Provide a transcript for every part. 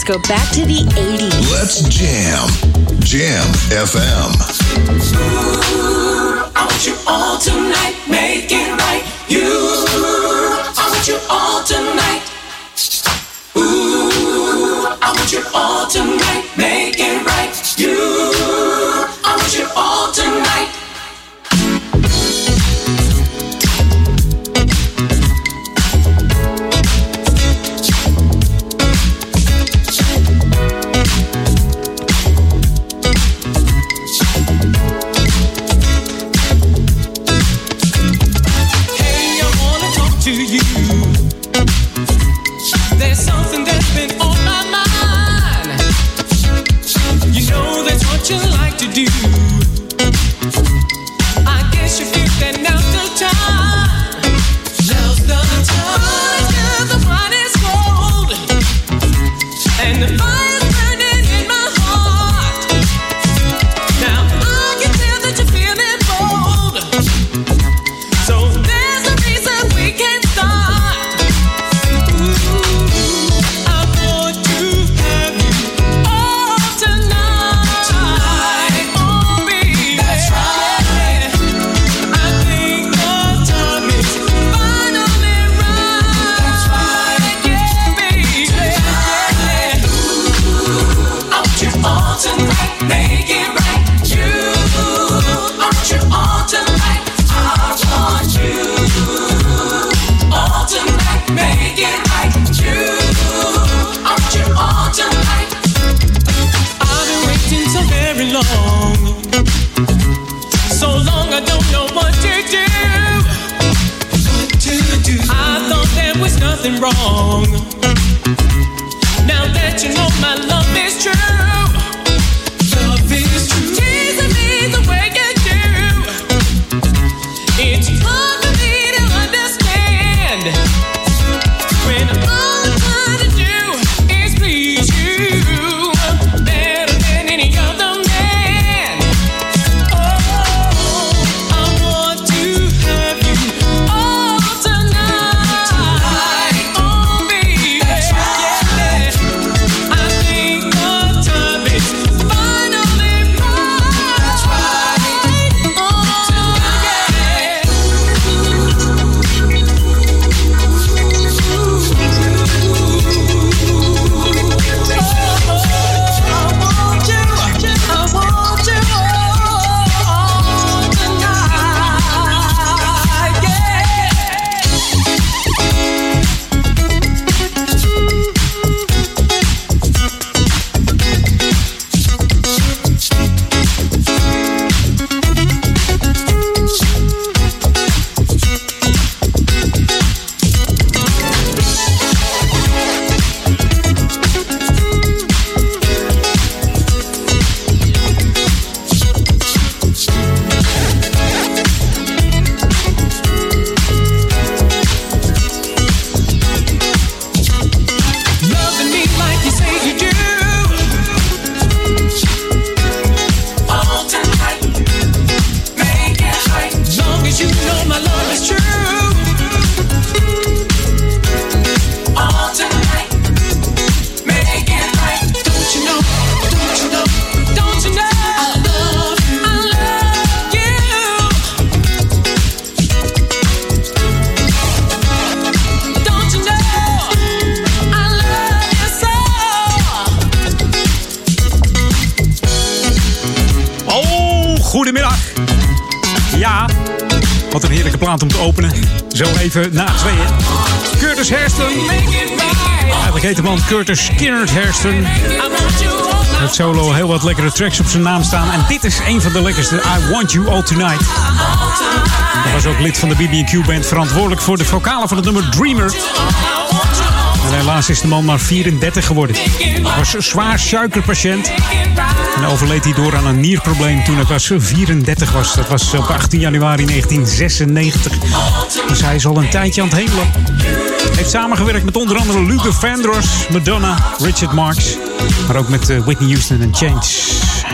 Let's go back to the 80s. Let's jam. Jam FM. I want you all tonight, make it right. You, I want you all tonight. Ooh, I want you all tonight, to do. Even na tweeën. Curtis Hairston. Eigenlijk heet de man Curtis Skinner Hairston. Het solo heel wat lekkere tracks op zijn naam staan. En dit is een van de lekkerste. I Want You All Tonight. Hij was ook lid van de BB&Q Band. Verantwoordelijk voor de vocalen van het nummer Dreamer. Helaas is de man maar 34 geworden. Hij was een zwaar suikerpatiënt. En overleed hij door aan een nierprobleem toen hij pas 34 was. Dat was op 18 januari 1996. Dus hij is al een tijdje aan het hemelen. Hij heeft samengewerkt met onder andere Luther Vandross, Madonna, Richard Marx. Maar ook met eh, Whitney Houston en Change.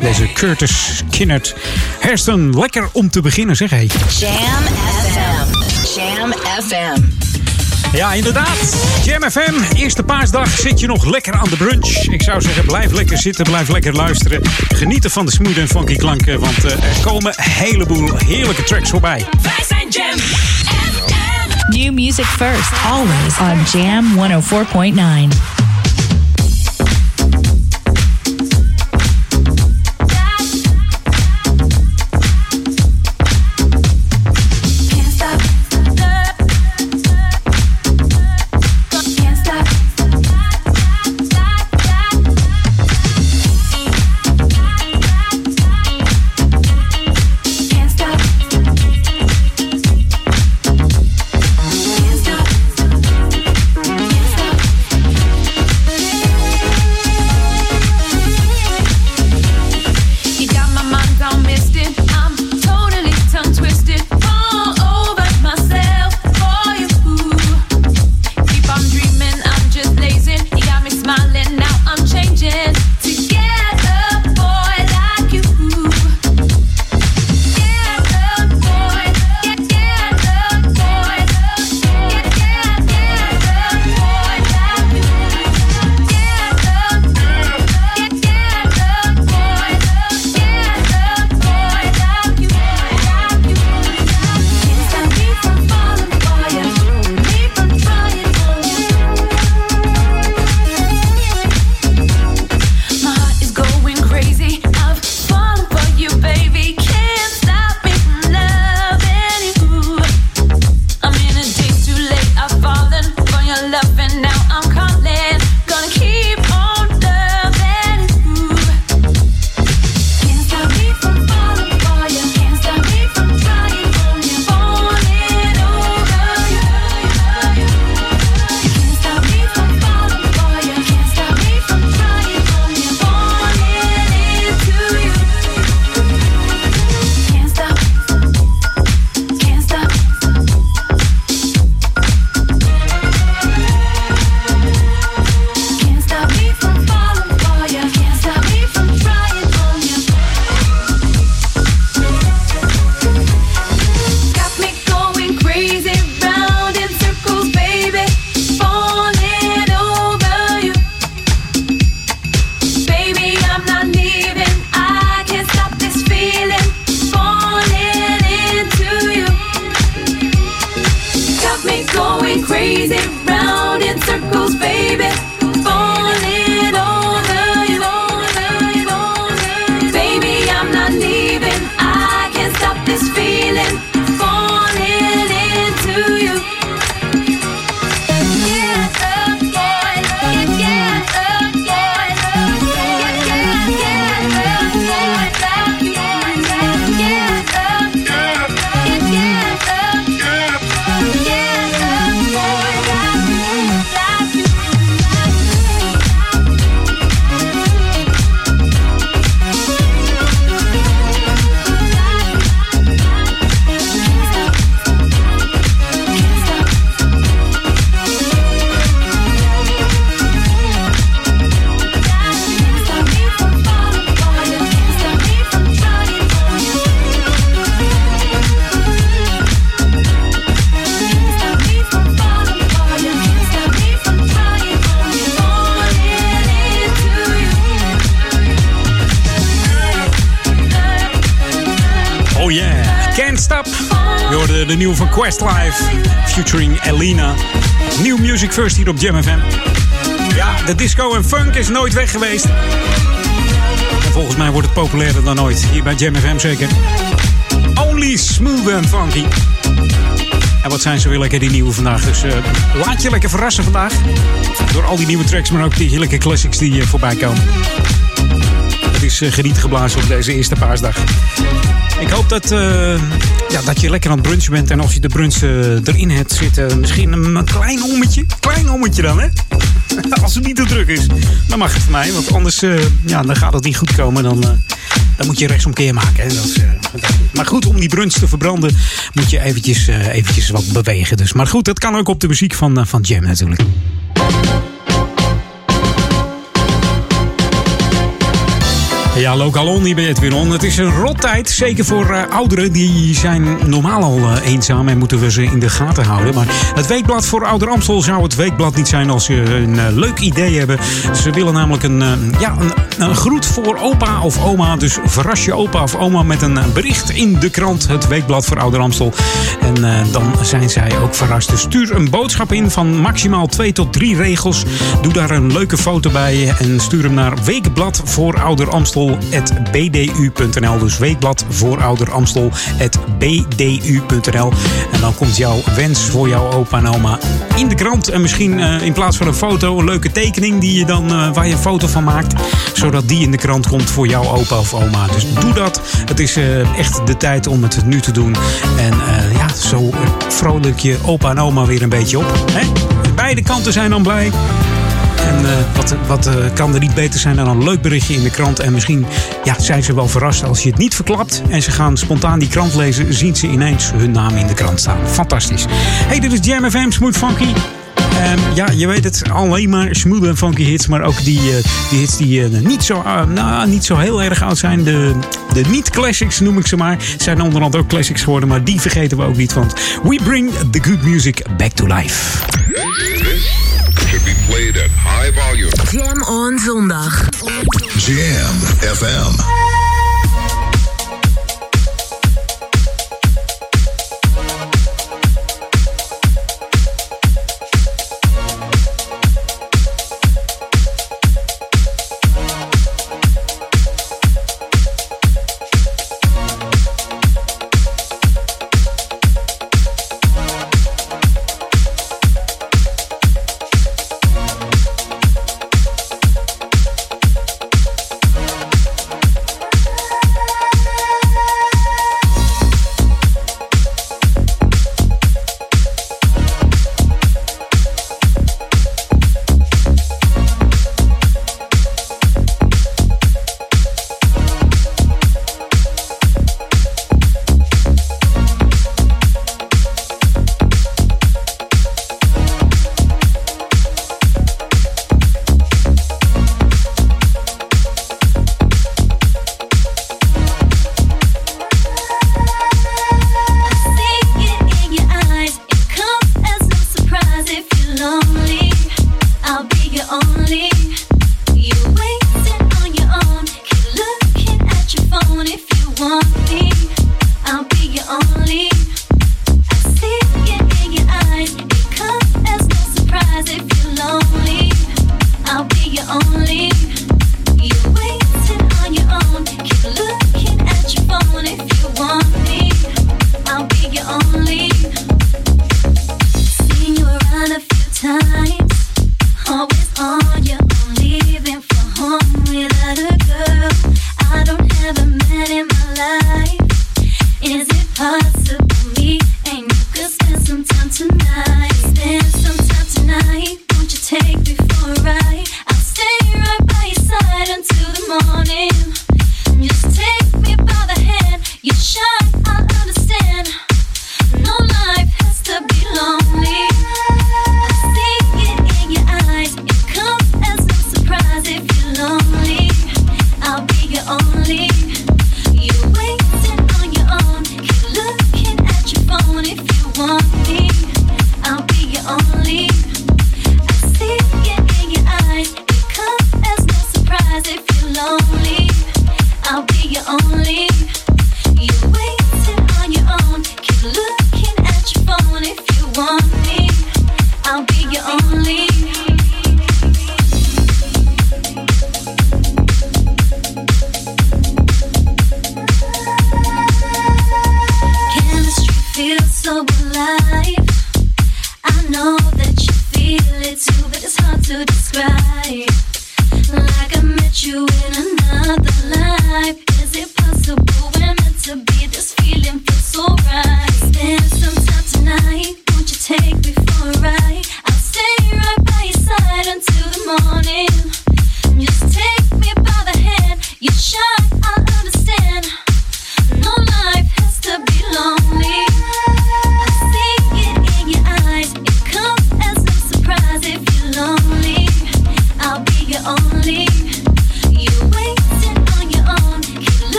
Deze Curtis Kinnert. Hairston, lekker om te beginnen zeg hé. Jam FM. Jam FM. Ja, inderdaad. Jam FM, eerste paasdag zit je nog lekker aan de brunch. Ik zou zeggen, blijf lekker zitten, blijf lekker luisteren. Genieten van de smooth en funky klanken, want eh, er komen een heleboel heerlijke tracks voorbij. Wij zijn Jam FM. New music first, always on Jam 104.9. Questlife, featuring Elena. Nieuw Music First hier op Jam FM. Ja, de disco en funk is nooit weg geweest. En volgens mij wordt het populairder dan ooit. Hier bij Jam FM zeker. Only Smooth and Funky. En wat zijn ze weer lekker die nieuwe vandaag. Dus eh, laat je lekker verrassen vandaag. Door al die nieuwe tracks, maar ook die heerlijke classics die uh, voorbij komen. Het is uh, geniet geblazen op deze eerste paasdag. Ik hoop dat, ja, dat je lekker aan het brunchen bent. En als je de brunch erin hebt zitten, misschien een, klein ommetje. Klein ommetje dan, hè? Als het niet te druk is, dan mag het voor mij. Want anders ja, dan gaat het niet goed komen. Dan, dan moet je rechtsomkeer maken. Hè? Dat is, maar goed, om die brunch te verbranden moet je eventjes, eventjes wat bewegen. Dus. Maar goed, dat kan ook op de muziek van, van Jam natuurlijk. Ja, Lokalon hier bij Edwin On. Het is een rottijd, zeker voor uh, ouderen. Die zijn normaal al uh, eenzaam en moeten we ze in de gaten houden. Maar het Weekblad voor Ouder Amstel zou het Weekblad niet zijn als ze een uh, leuk idee hebben. Ze willen namelijk een, ja, een, een, groet voor opa of oma. Dus verras je opa of oma met een bericht in de krant. Het Weekblad voor Ouder Amstel. En dan zijn zij ook verrast. Dus stuur een boodschap in van maximaal twee tot drie regels. Doe daar een leuke foto bij en stuur hem naar Weekblad voor Ouder bdu.nl. Dus weekblad ouder bdu.nl. En dan komt jouw wens voor jouw opa en oma in de krant. En misschien uh, in plaats van een foto, een leuke tekening die je dan, uh, waar je een foto van maakt. Zodat die in de krant komt voor jouw opa of oma. Dus doe dat. Het is echt de tijd om het nu te doen. En ja, zo vrolijk je opa en oma weer een beetje op. Hè? Beide kanten zijn dan blij. En uh, wat, wat uh, kan er niet beter zijn dan een leuk berichtje in de krant. En misschien ja, zijn ze wel verrast als je het niet verklapt. En ze gaan spontaan die krant lezen. Zien ze ineens hun naam in de krant staan. Fantastisch. Hey, dit is Jam FM Smooth Funky. Um, ja, je weet het, alleen maar smooth en funky hits. Maar ook die, uh, die hits die uh, niet, zo, uh, nou, niet zo heel erg oud zijn. De, de niet-classics noem ik ze maar. Zijn onderhand ook classics geworden. Maar die vergeten we ook niet. Want we bring the good music back to life. should be played at high volume. Jam on zondag. Jam FM.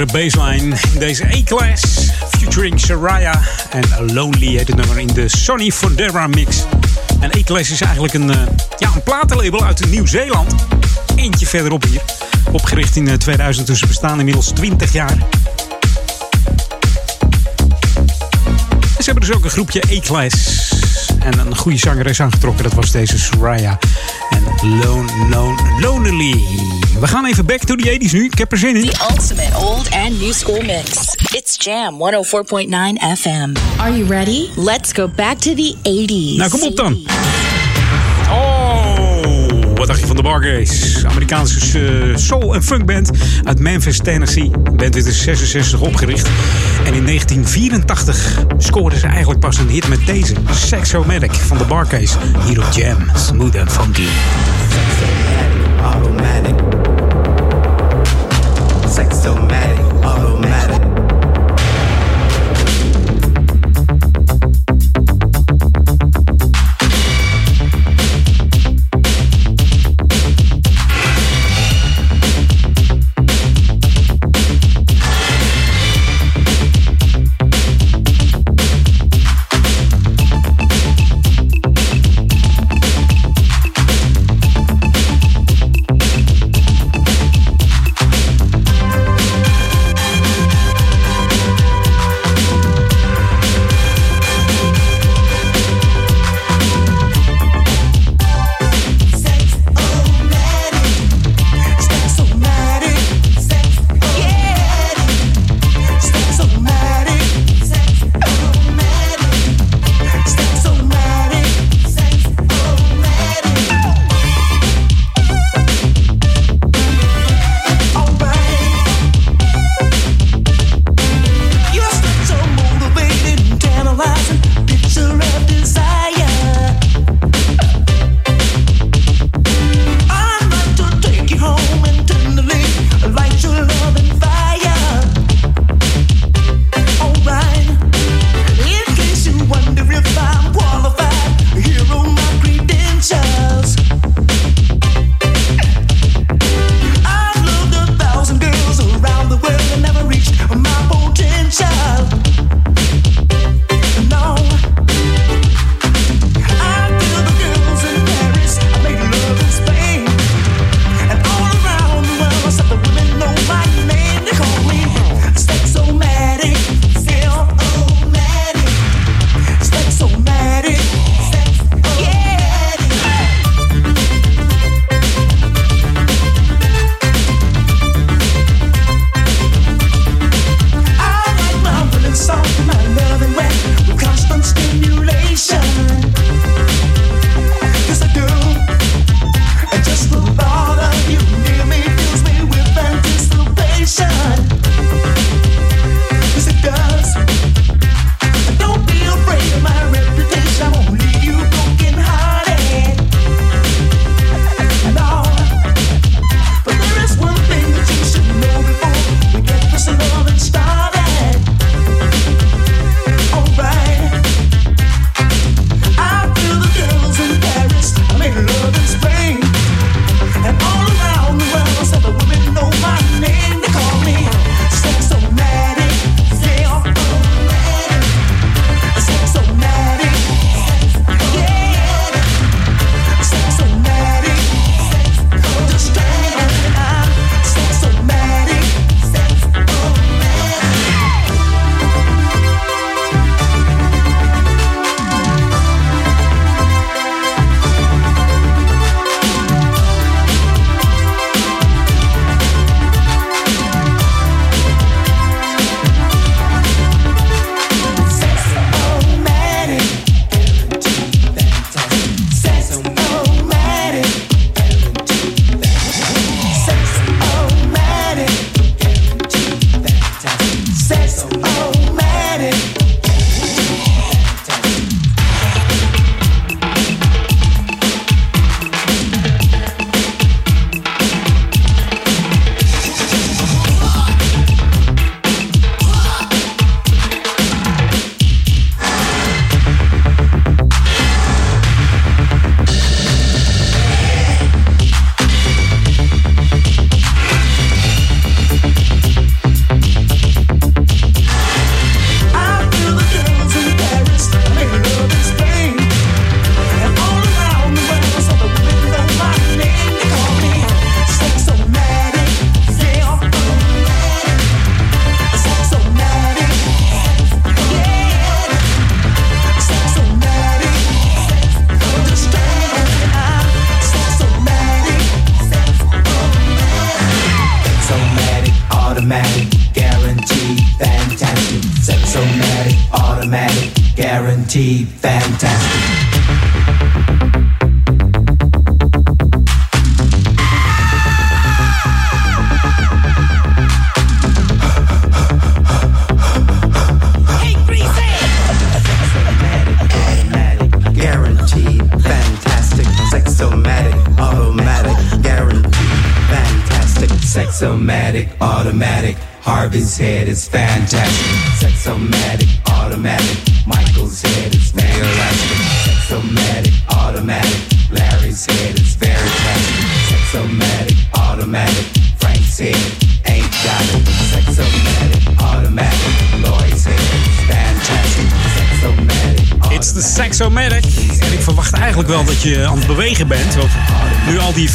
Lekkere baseline in deze E-Class. Featuring Saraya en Lonely heet het nummer in de Sonny Fodera mix. En E-Class is eigenlijk een, eh, ja, een platenlabel uit Nieuw-Zeeland. Eentje verderop hier. Opgericht in eh, 2000, dus ze bestaan inmiddels 20 jaar. Ze hebben dus ook een groepje E-Class. En een goede zangeres aangetrokken, dat was deze Soraya. En Lone, Lone, Lonely. We gaan even back to the 80s nu. Ik heb er zin in. The ultimate old and new school mix. It's Jam 104.9 FM. Are you ready? Let's go back to the 80s. Nou, kom op dan. Wat dacht je van de Bargaze? Amerikaanse eh, soul- en funkband uit Memphis, Tennessee. De band in 66 opgericht. En in 1984 scoorden ze eigenlijk pas een hit met deze. Sexomatic van de Barcase. Hier op Jam. Smooth and funky. automatic. Sexomatic, automatic.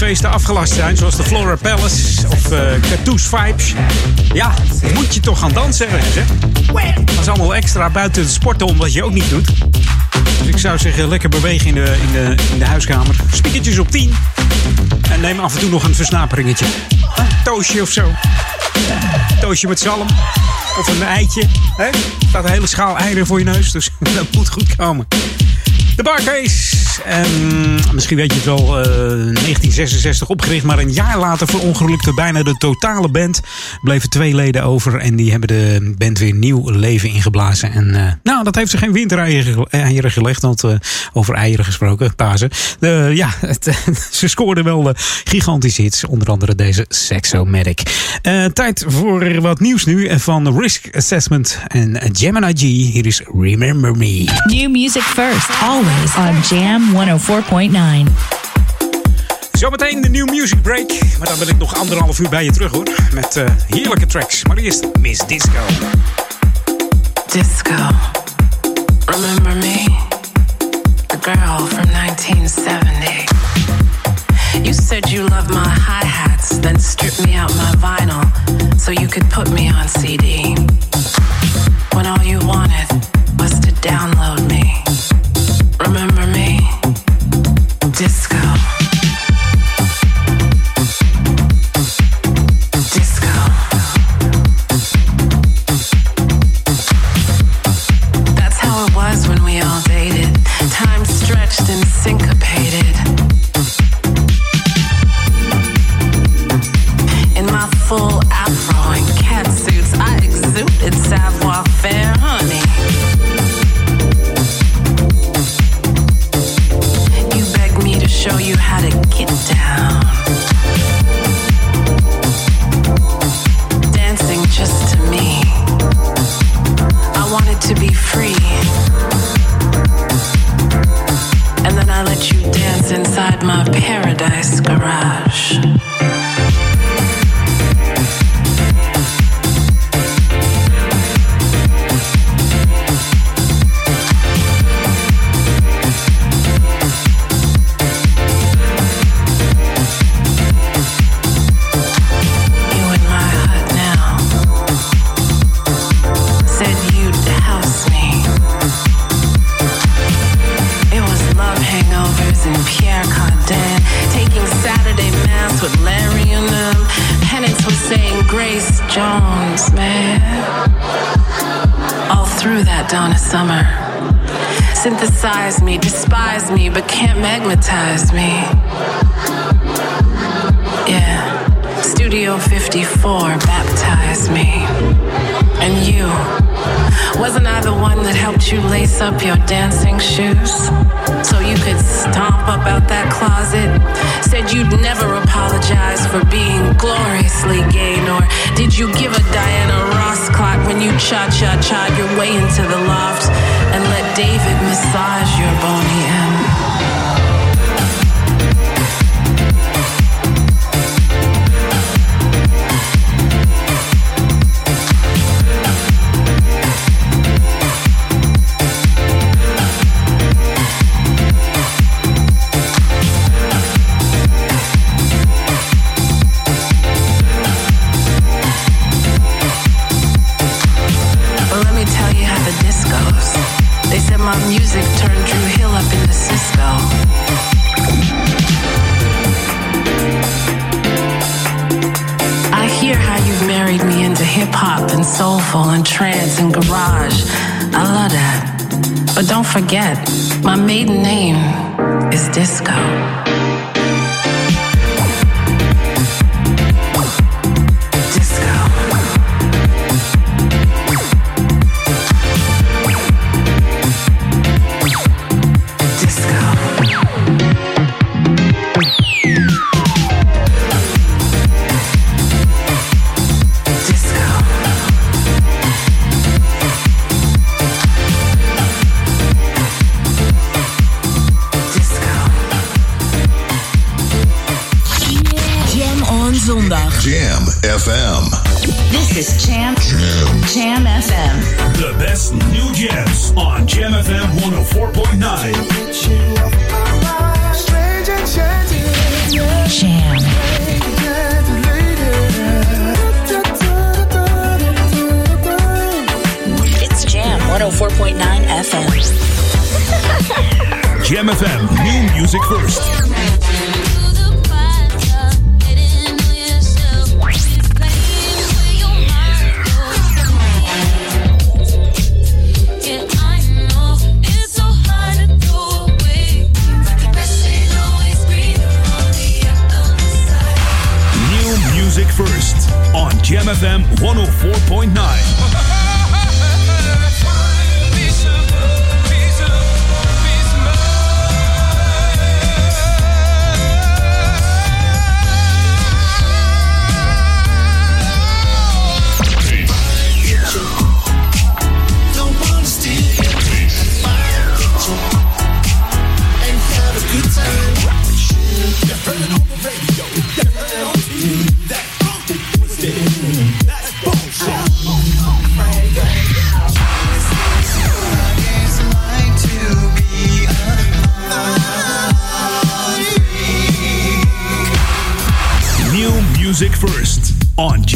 Feesten afgelast zijn, zoals de Flora Palace of uh, Cartouche Vibes. Ja, moet je toch gaan dansen ergens, hè? Dat is allemaal extra buiten het sporten om wat je ook niet doet. Dus ik zou zeggen, lekker bewegen in de, in de, in de huiskamer. Spiekertjes op 10. En neem af en toe nog een versnaperingetje. Een toosje of zo. Toosje met zalm. Of een eitje. Hè? Er staat een hele schaal eieren voor je neus, dus dat moet goed komen. De Barcase. En misschien weet je het wel, eh, 1966 opgericht, maar een jaar later verongelukte bijna de totale band. Bleven twee leden over en die hebben de band weer nieuw leven ingeblazen. En eh, nou, dat heeft ze geen wintereieren eieren gelegd, want eh, over eieren gesproken, Pasen. Ja, het, ze scoorden wel eh, gigantische hits, onder andere deze Sexomatic. Eh, tijd voor wat nieuws nu van Risk Assessment en Gemini G. Hier is Remember Me. New music first, always on Jam 104.9. Zometeen de New Music Break. Maar dan ben ik nog anderhalf uur bij je terug hoor. Met heerlijke tracks. Maar eerst Miss Disco. Disco. Remember me? The girl from 1970. You said you loved my hi hats, then stripped me out my vinyl so you could put me on CD. When all you wanted was to download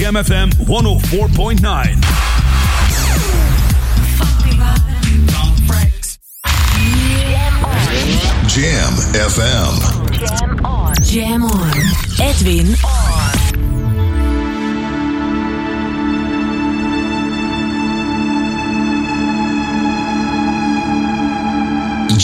BMFM 104.9. Jam FM. Jam on. Jam on. Edwin on.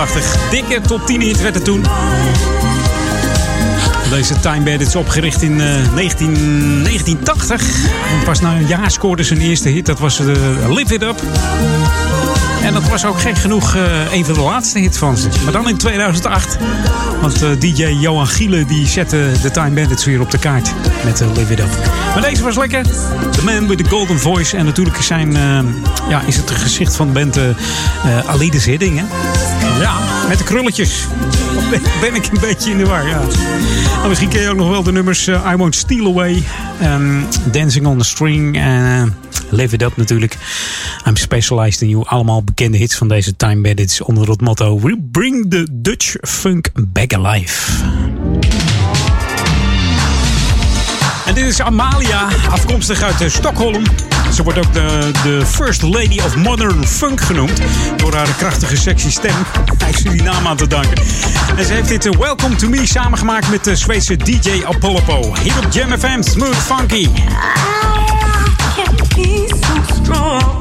1983. Dikke top 10 hit werd het toen. Deze Time Bandits opgericht in uh, 19, 1980. En pas na een jaar scoorde zijn eerste hit. Dat was uh, Live It Up. En dat was ook gek genoeg uh, een van de laatste hits van ze. Maar dan in 2008. Want DJ Johan Giele die zette de Time Bandits weer op de kaart. Met uh, Live It Up. Maar deze was lekker. The Man with the Golden Voice. En natuurlijk zijn, ja, is het gezicht van de band Alides Hidding. Hè? Ja, met de krulletjes. Ben, ik een beetje in de war, ja. Nou, misschien ken je ook nog wel de nummers I Won't Steal Away. Um, Dancing on the String. En Live It Up natuurlijk. I'm Specialized in You. Allemaal bekende hits van deze Time Bandits onder het motto We bring the Dutch funk back alive. Dit is Amalia, afkomstig uit Stockholm. Ze wordt ook de, de First Lady of Modern Funk genoemd. Door haar krachtige, sexy stem. Hij die naam aan te danken. En ze heeft dit Welcome to Me samengemaakt met de Zweedse DJ Apollo. Hier op Jam FM, Smooth Funky. be so strong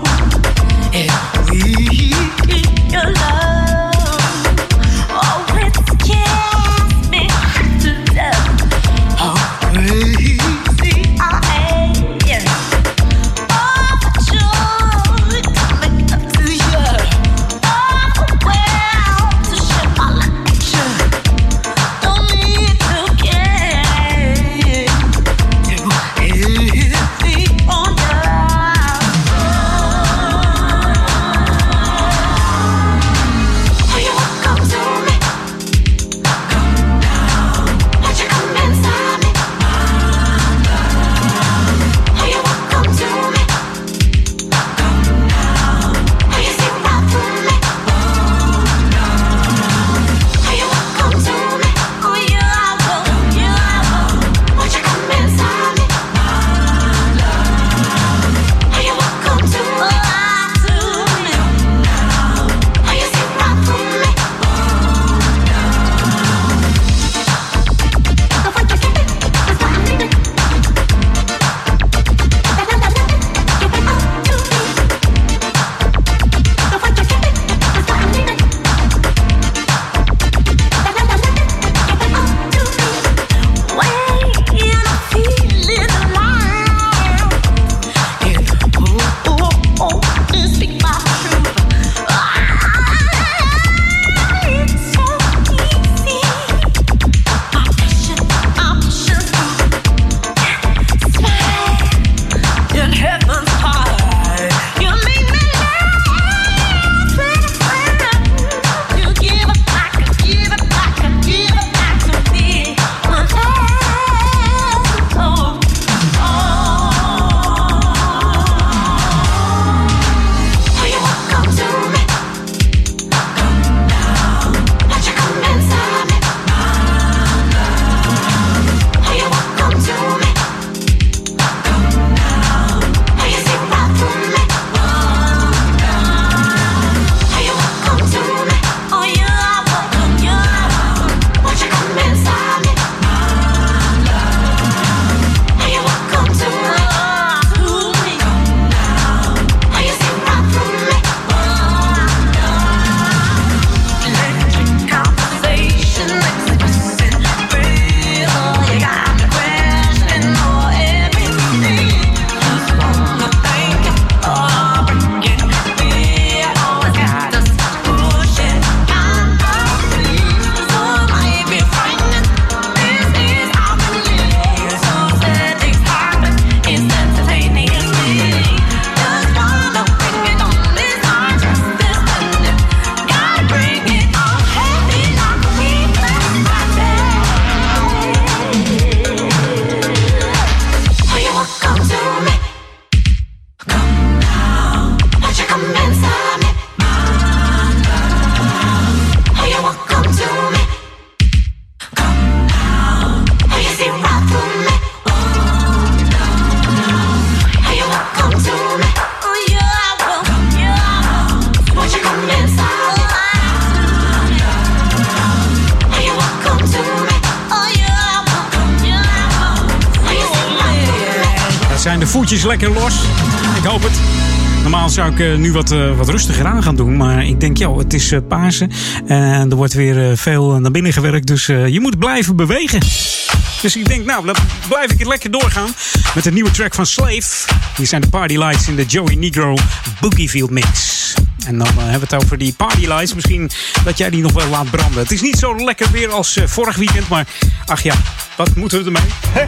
lekker los. Ik hoop het. normaal zou ik nu wat, wat rustiger aan gaan doen. Maar ik denk, joh, het is Pasen. En er wordt weer veel naar binnen gewerkt. Dus je moet blijven bewegen. Dus ik denk, nou, dan blijf ik het lekker doorgaan met een nieuwe track van Slave. Die zijn de Party Lights in de Joey Negro Boogie Field Mix. En dan hebben we het over die Party Lights. Misschien dat jij die nog wel laat branden. Het is niet zo lekker weer als vorig weekend, maar ach ja, wat moeten we ermee?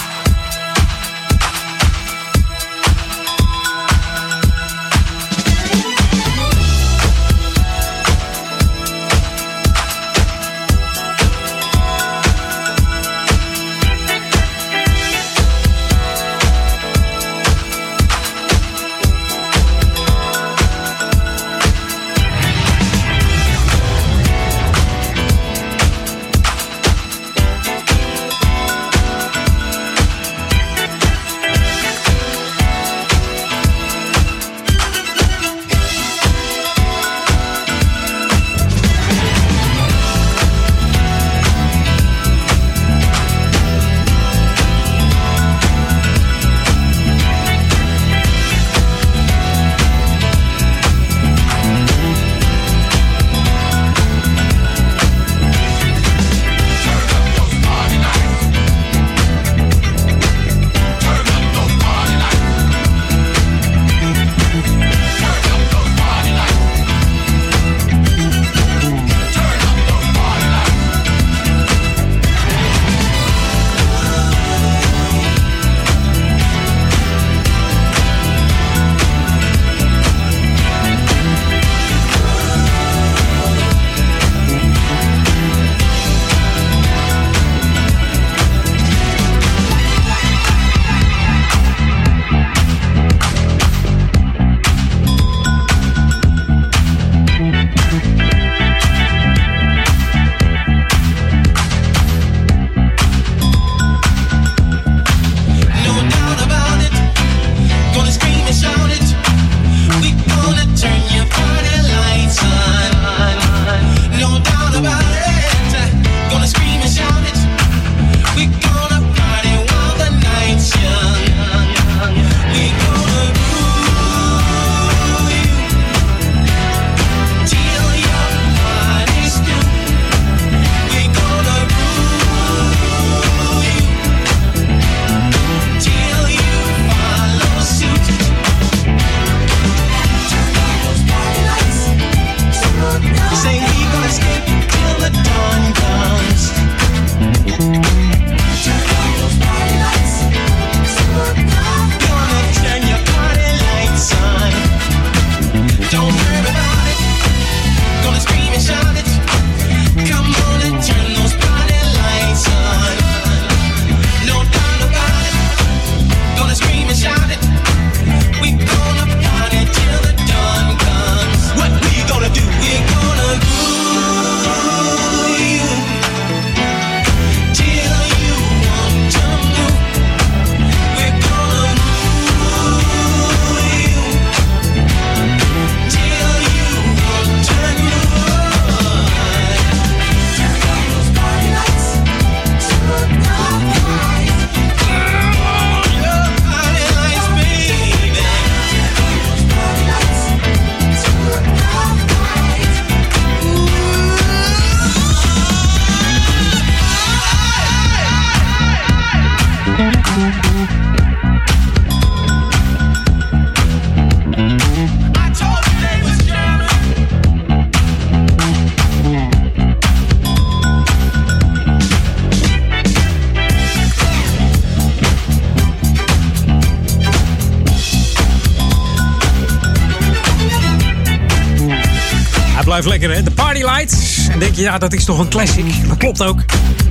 En denk je, ja, dat is toch een classic. Dat klopt ook.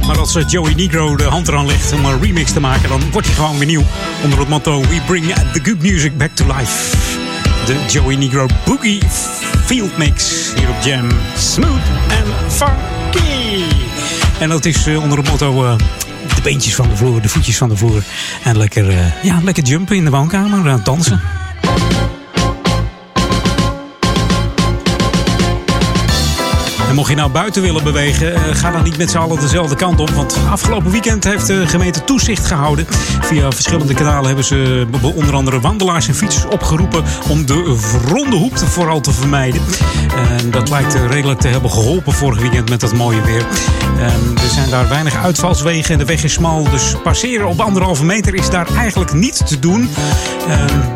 Maar als eh, Joey Negro de hand eraan legt om een remix te maken, dan wordt hij gewoon weer nieuw. Onder het motto: We bring the good music back to life. De Joey Negro Boogie Field Mix hier op Jam. Smooth and funky. En dat is eh, onder het motto. Uh, de beentjes van de vloer, de voetjes van de vloer. En lekker, ja, lekker jumpen in de woonkamer, dansen. Mocht je nou buiten willen bewegen, eh, ga dan niet met z'n allen dezelfde kant op. Want afgelopen weekend heeft de gemeente toezicht gehouden. Via verschillende kanalen hebben ze onder andere wandelaars en fietsers opgeroepen om de ronde hoek vooral te vermijden. En dat lijkt redelijk te hebben geholpen vorig weekend met dat mooie weer. er zijn daar weinig uitvalswegen en de weg is smal. Dus passeren op anderhalve meter is daar eigenlijk niet te doen.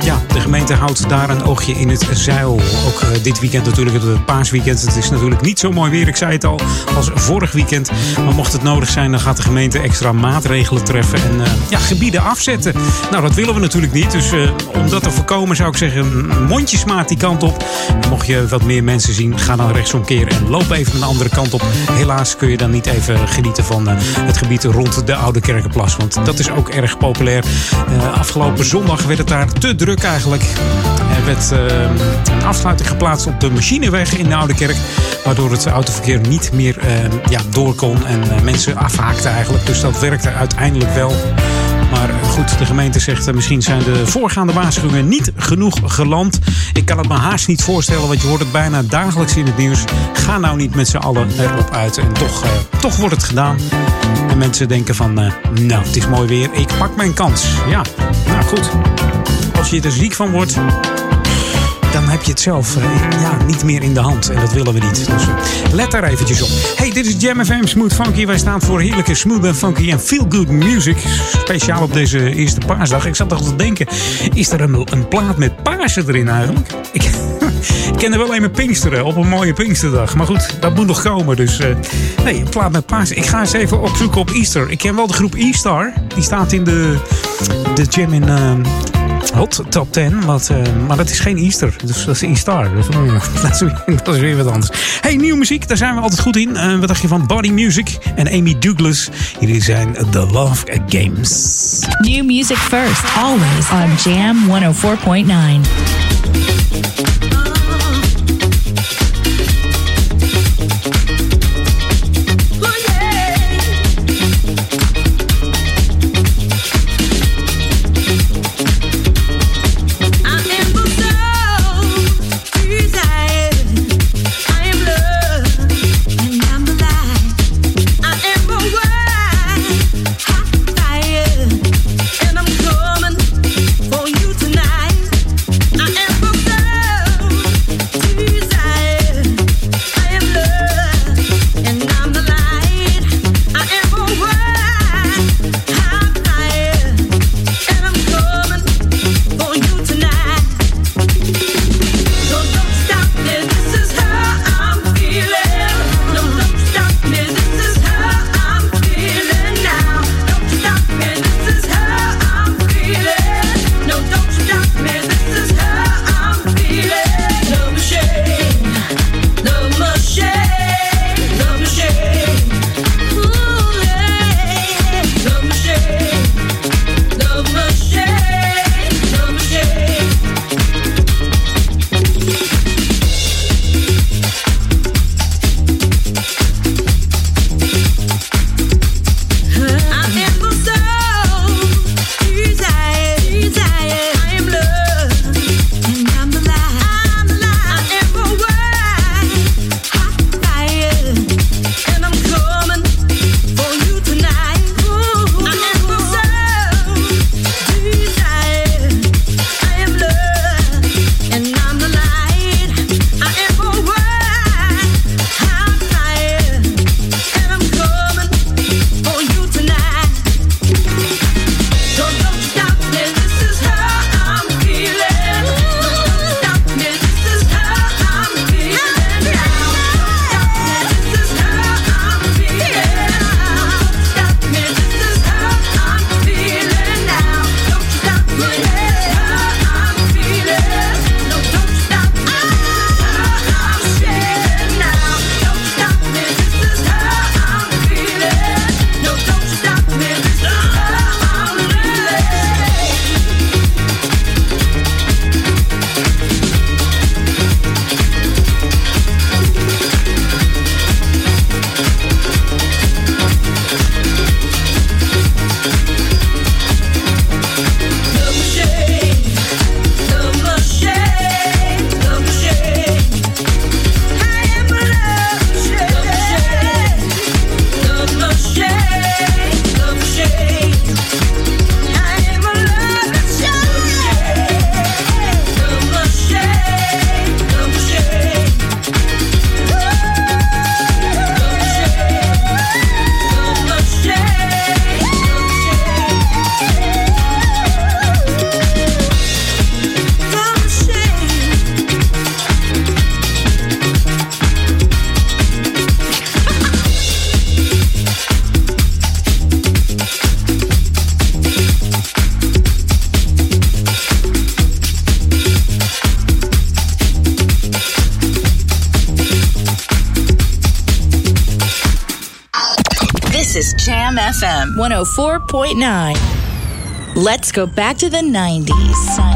ja, de gemeente houdt daar een oogje in het zeil. Ook eh, dit weekend natuurlijk, het paasweekend. Het is natuurlijk niet zo mooi weer, ik zei het al, als vorig weekend. Maar mocht het nodig zijn, dan gaat de gemeente extra maatregelen treffen en uh, ja, gebieden afzetten. Nou, dat willen we natuurlijk niet. Dus uh, om dat te voorkomen zou ik zeggen, mondjesmaat die kant op. Mocht je wat meer mensen zien, ga dan rechtsomkeren en loop even een andere kant op. Helaas kun je dan niet even genieten van het gebied rond de Oude Kerkenplas. Want dat is ook erg populair. afgelopen zondag werd het daar te druk eigenlijk. Er werd een afsluiting geplaatst op de machineweg in de Oude Kerk. Waardoor het autoverkeer niet meer ja, door kon en mensen afhaakten eigenlijk. Dus dat werkte uiteindelijk wel. Maar goed, de gemeente zegt uh, misschien zijn de voorgaande waarschuwingen niet genoeg geland. Ik kan het me haast niet voorstellen, want je hoort het bijna dagelijks in het nieuws. Ga nou niet met z'n allen erop uit. En toch, uh, toch wordt het gedaan. En mensen denken van, nou, het is mooi weer. Ik pak mijn kans. Ja, nou goed. Als je er ziek van wordt, dan heb je het zelf uh, ja, niet meer in de hand. En dat willen we niet. Dus uh, let daar eventjes op. Hey, dit is Jam FM Smooth Funky. Wij staan voor heerlijke smooth funky en feel good music. Speciaal op deze eerste paasdag. Ik zat toch te denken, is er een, een plaat met Pasen erin eigenlijk? Ik, ik ken er wel een Pinksteren op een mooie Pinksterdag. Maar goed, dat moet nog komen. Dus uh, nee, een plaat met Pasen. Ik ga eens even opzoeken op Easter. Ik ken wel de groep E-Star. Die staat in de, de jam in Hot Top 10. Wat, uh, maar dat is geen Easter. Dus dat is E-Star. Dus, dat, is, dat weer wat anders. Hey, nieuwe muziek. Daar zijn we altijd goed in. Uh, wat dacht je van Body Music en Amy Douglas? Hier zijn The Love Games. New music first. Always on Jam 104.9. 104.9. Let's go back to the 90s.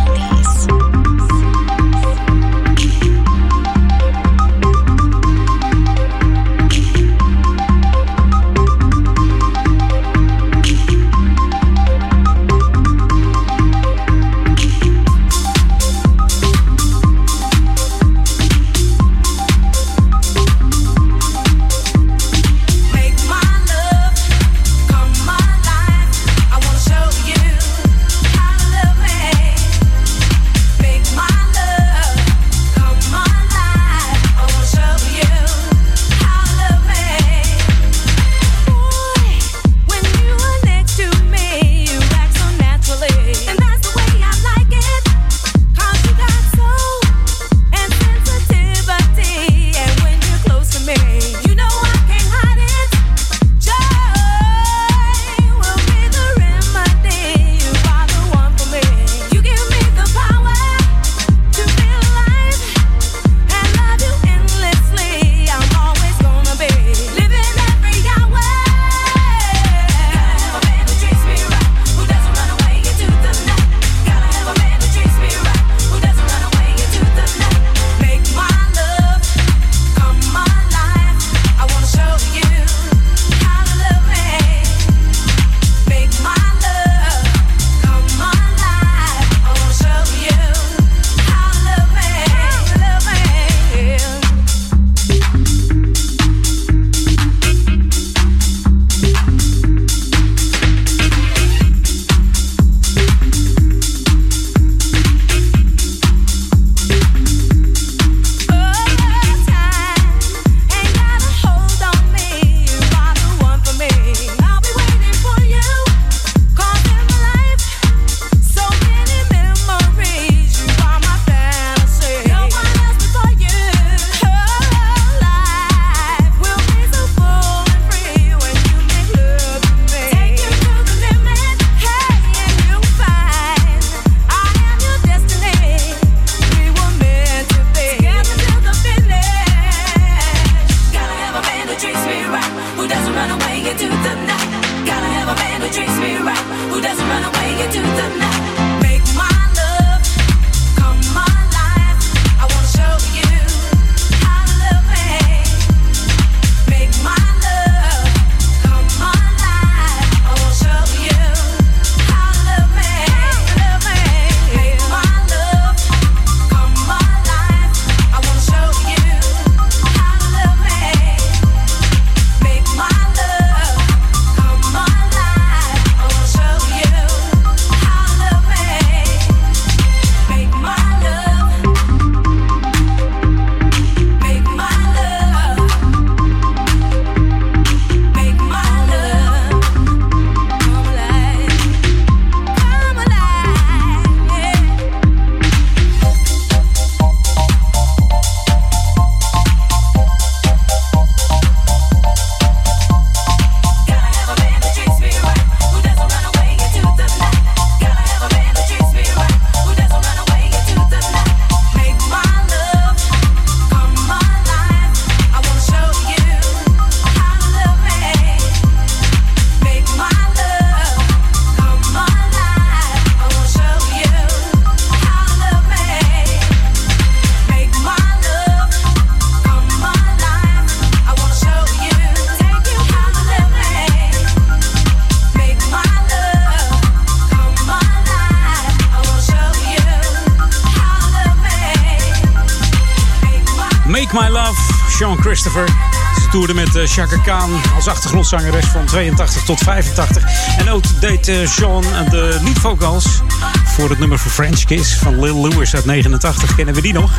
Chaka Khan als achtergrondzangeres van 82 tot 85. En ook deed uh, Sean de leadvocals voor het nummer voor French Kiss van Lil Lewis uit 89. Kennen we die nog?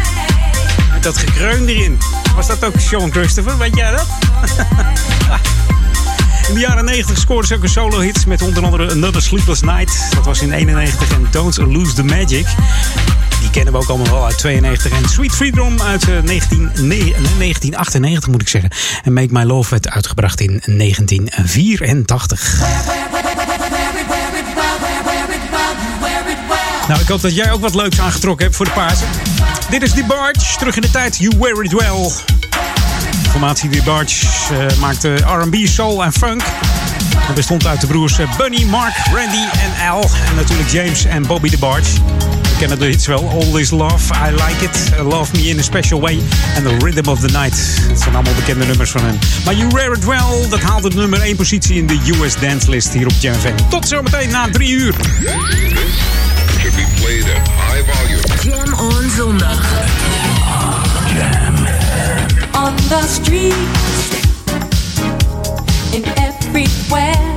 Met dat gekreun erin. Was dat ook Sean Christopher? Weet jij dat? In de jaren 90 scoorde ze ook een solo-hit met onder andere Another Sleepless Night. Dat was in 91 en Don't Lose the Magic. Die kennen we ook allemaal wel uit 92. En Sweet Freedom uit 19, eh, nee, 1998 moet ik zeggen. En Make My Love werd uitgebracht in 1984. Nou, ik hoop dat jij ook wat leuks aangetrokken hebt voor de Pasen. Dit is The Barge, terug in de tijd. You Wear It Well. formatie The Barge uh, maakte R&B, soul en funk. Het bestond uit de broers Bunny, Mark, Randy en Al. En natuurlijk James en Bobby DeBarge. We kennen de hits wel. All This Love, I Like It, Love Me in a Special Way en The Rhythm of the Night. Dat zijn allemaal bekende nummers van hen. Maar You Wear It Well, dat haalt het nummer 1 positie in de US Dance List hier op Jam FM. Tot zometeen na 3 uur. Should be played at high volume. Jam on zondag. Jam. On the streets, in everywhere,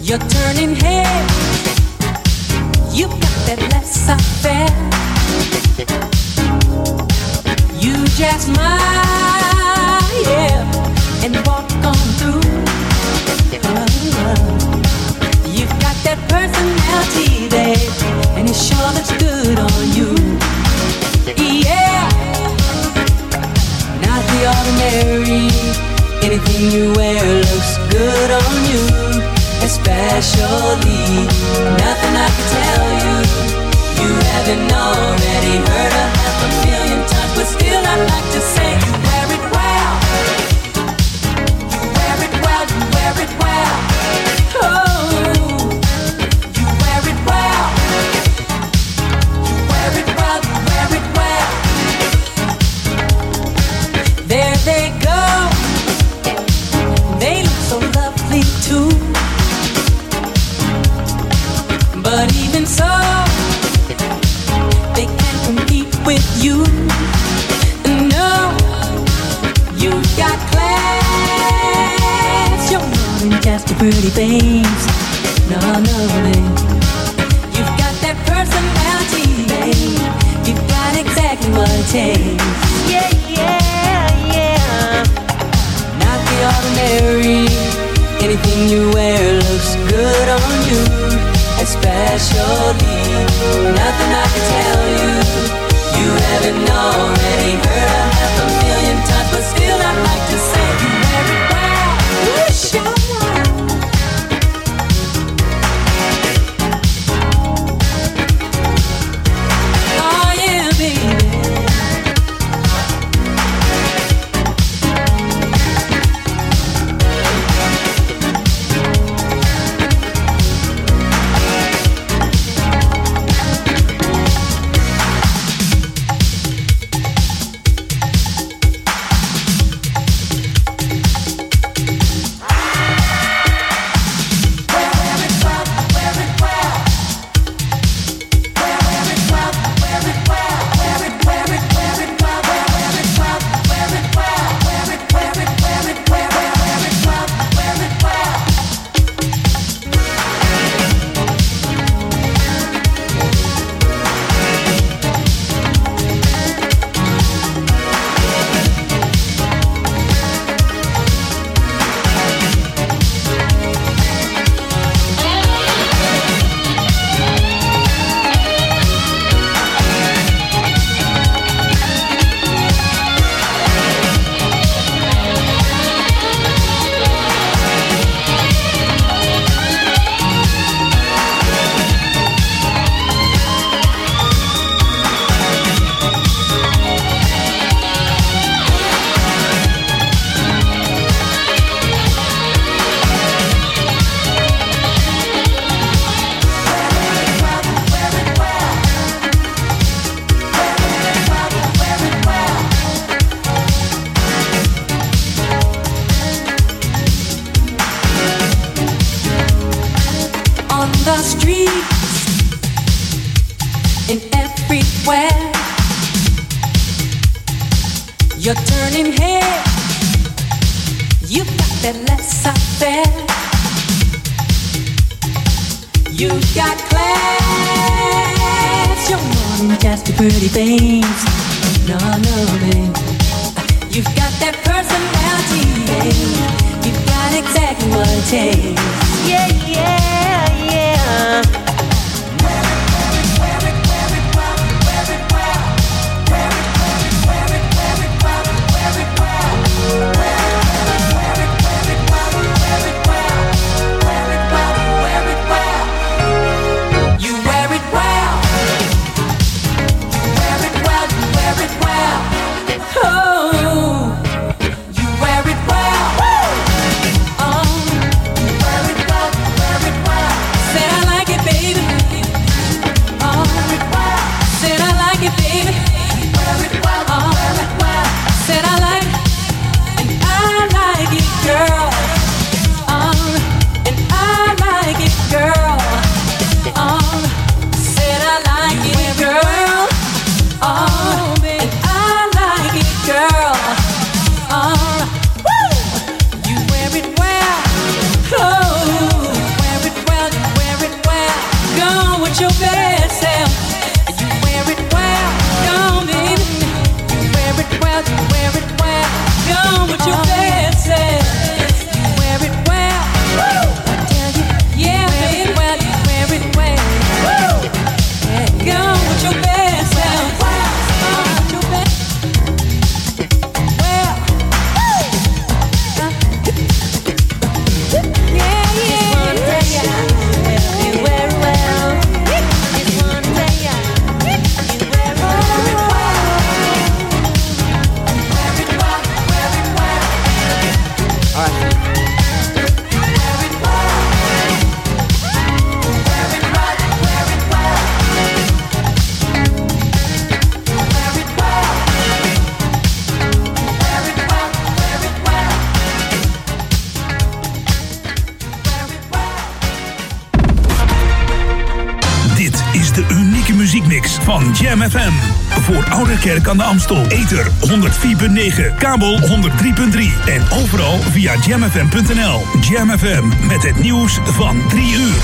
you're turning heads. You got that laissez-faire. You just yeah, and walk on through. You've got that personality, babe, and it sure looks good on you. Yeah, not the ordinary. Anything you wear looks good on you, especially nothing Haven't already heard a half a million times, but still I'd like Kerk aan de Amstel. Ether 104.9, kabel 103.3 en overal via jamfm.nl. Jam FM met het nieuws van 3 uur.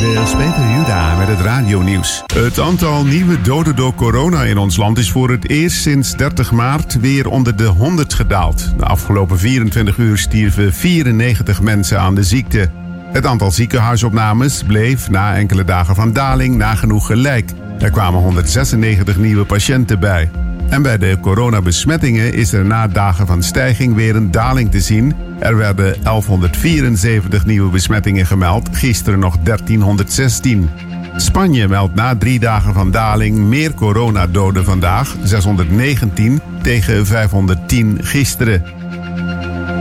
Dit is Peter Juda met het radionieuws. Het aantal nieuwe doden door corona in ons land is voor het eerst sinds 30 maart weer onder de 100 gedaald. De afgelopen 24 uur stierven 94 mensen aan de ziekte. Het aantal ziekenhuisopnames bleef na enkele dagen van daling nagenoeg gelijk. Er kwamen 196 nieuwe patiënten bij. En bij de coronabesmettingen is er na dagen van stijging weer een daling te zien. Er werden 1174 nieuwe besmettingen gemeld, gisteren nog 1316. Spanje meldt na drie dagen van daling meer coronadoden vandaag, 619 tegen 510 gisteren.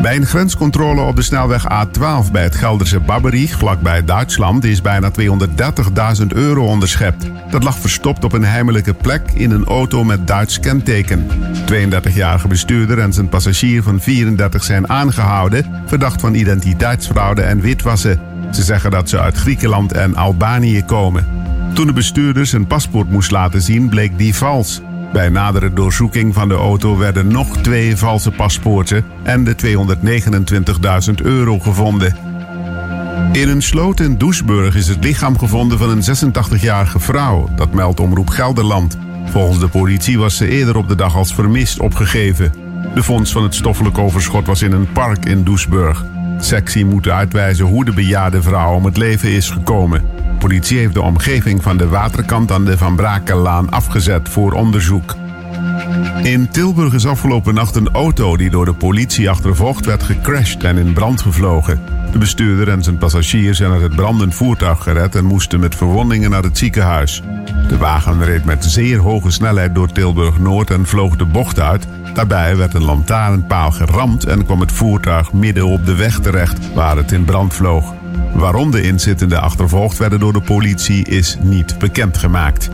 Bij een grenscontrole op de snelweg A12 bij het Gelderse Babberich, vlakbij Duitsland, is bijna 230.000 euro onderschept. Dat lag verstopt op een heimelijke plek in een auto met Duits kenteken. 32-jarige bestuurder en zijn passagier van 34 zijn aangehouden, verdacht van identiteitsfraude en witwassen. Ze zeggen dat ze uit Griekenland en Albanië komen. Toen de bestuurder zijn paspoort moest laten zien, bleek die vals. Bij nadere doorzoeking van de auto werden nog twee valse paspoorten en de 229.000 euro gevonden. In een sloot in Doesburg is het lichaam gevonden van een 86-jarige vrouw. Dat meldt Omroep Gelderland. Volgens de politie was ze eerder op de dag als vermist opgegeven. De vondst van het stoffelijk overschot was in een park in Doesburg. Sectie moet uitwijzen hoe de bejaarde vrouw om het leven is gekomen. Politie heeft de omgeving van de waterkant aan de Van Brakenlaan afgezet voor onderzoek. In Tilburg is afgelopen nacht een auto die door de politie achtervolgd werd gecrashed en in brand gevlogen. De bestuurder en zijn passagiers zijn uit het brandend voertuig gered en moesten met verwondingen naar het ziekenhuis. De wagen reed met zeer hoge snelheid door Tilburg Noord en vloog de bocht uit. Daarbij werd een lantaarnpaal geramd en kwam het voertuig midden op de weg terecht, waar het in brand vloog. Waarom de inzittenden achtervolgd werden door de politie is niet bekendgemaakt.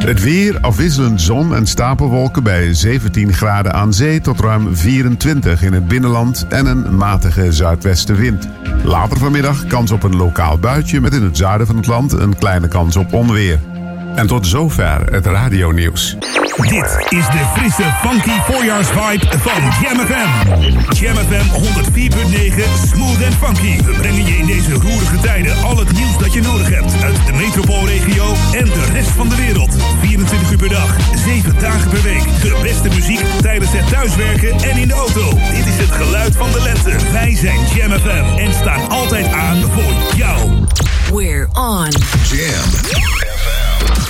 Het weer afwisselend zon en stapelwolken bij 17 graden aan zee tot ruim 24 in het binnenland en een matige zuidwestenwind. Later vanmiddag kans op een lokaal buitje met in het zuiden van het land een kleine kans op onweer. En tot zover het radionieuws. Dit is de frisse, funky voorjaarsvibe van Jam FM. Jam FM 104.9, smooth en funky. We brengen je in deze roerige tijden al het nieuws dat je nodig hebt. Uit de metropoolregio en de rest van de wereld. 24 uur per dag, 7 dagen per week. De beste muziek tijdens het thuiswerken en in de auto. Dit is het geluid van de lente. Wij zijn Jam FM en staan altijd aan voor jou. We're on. Jam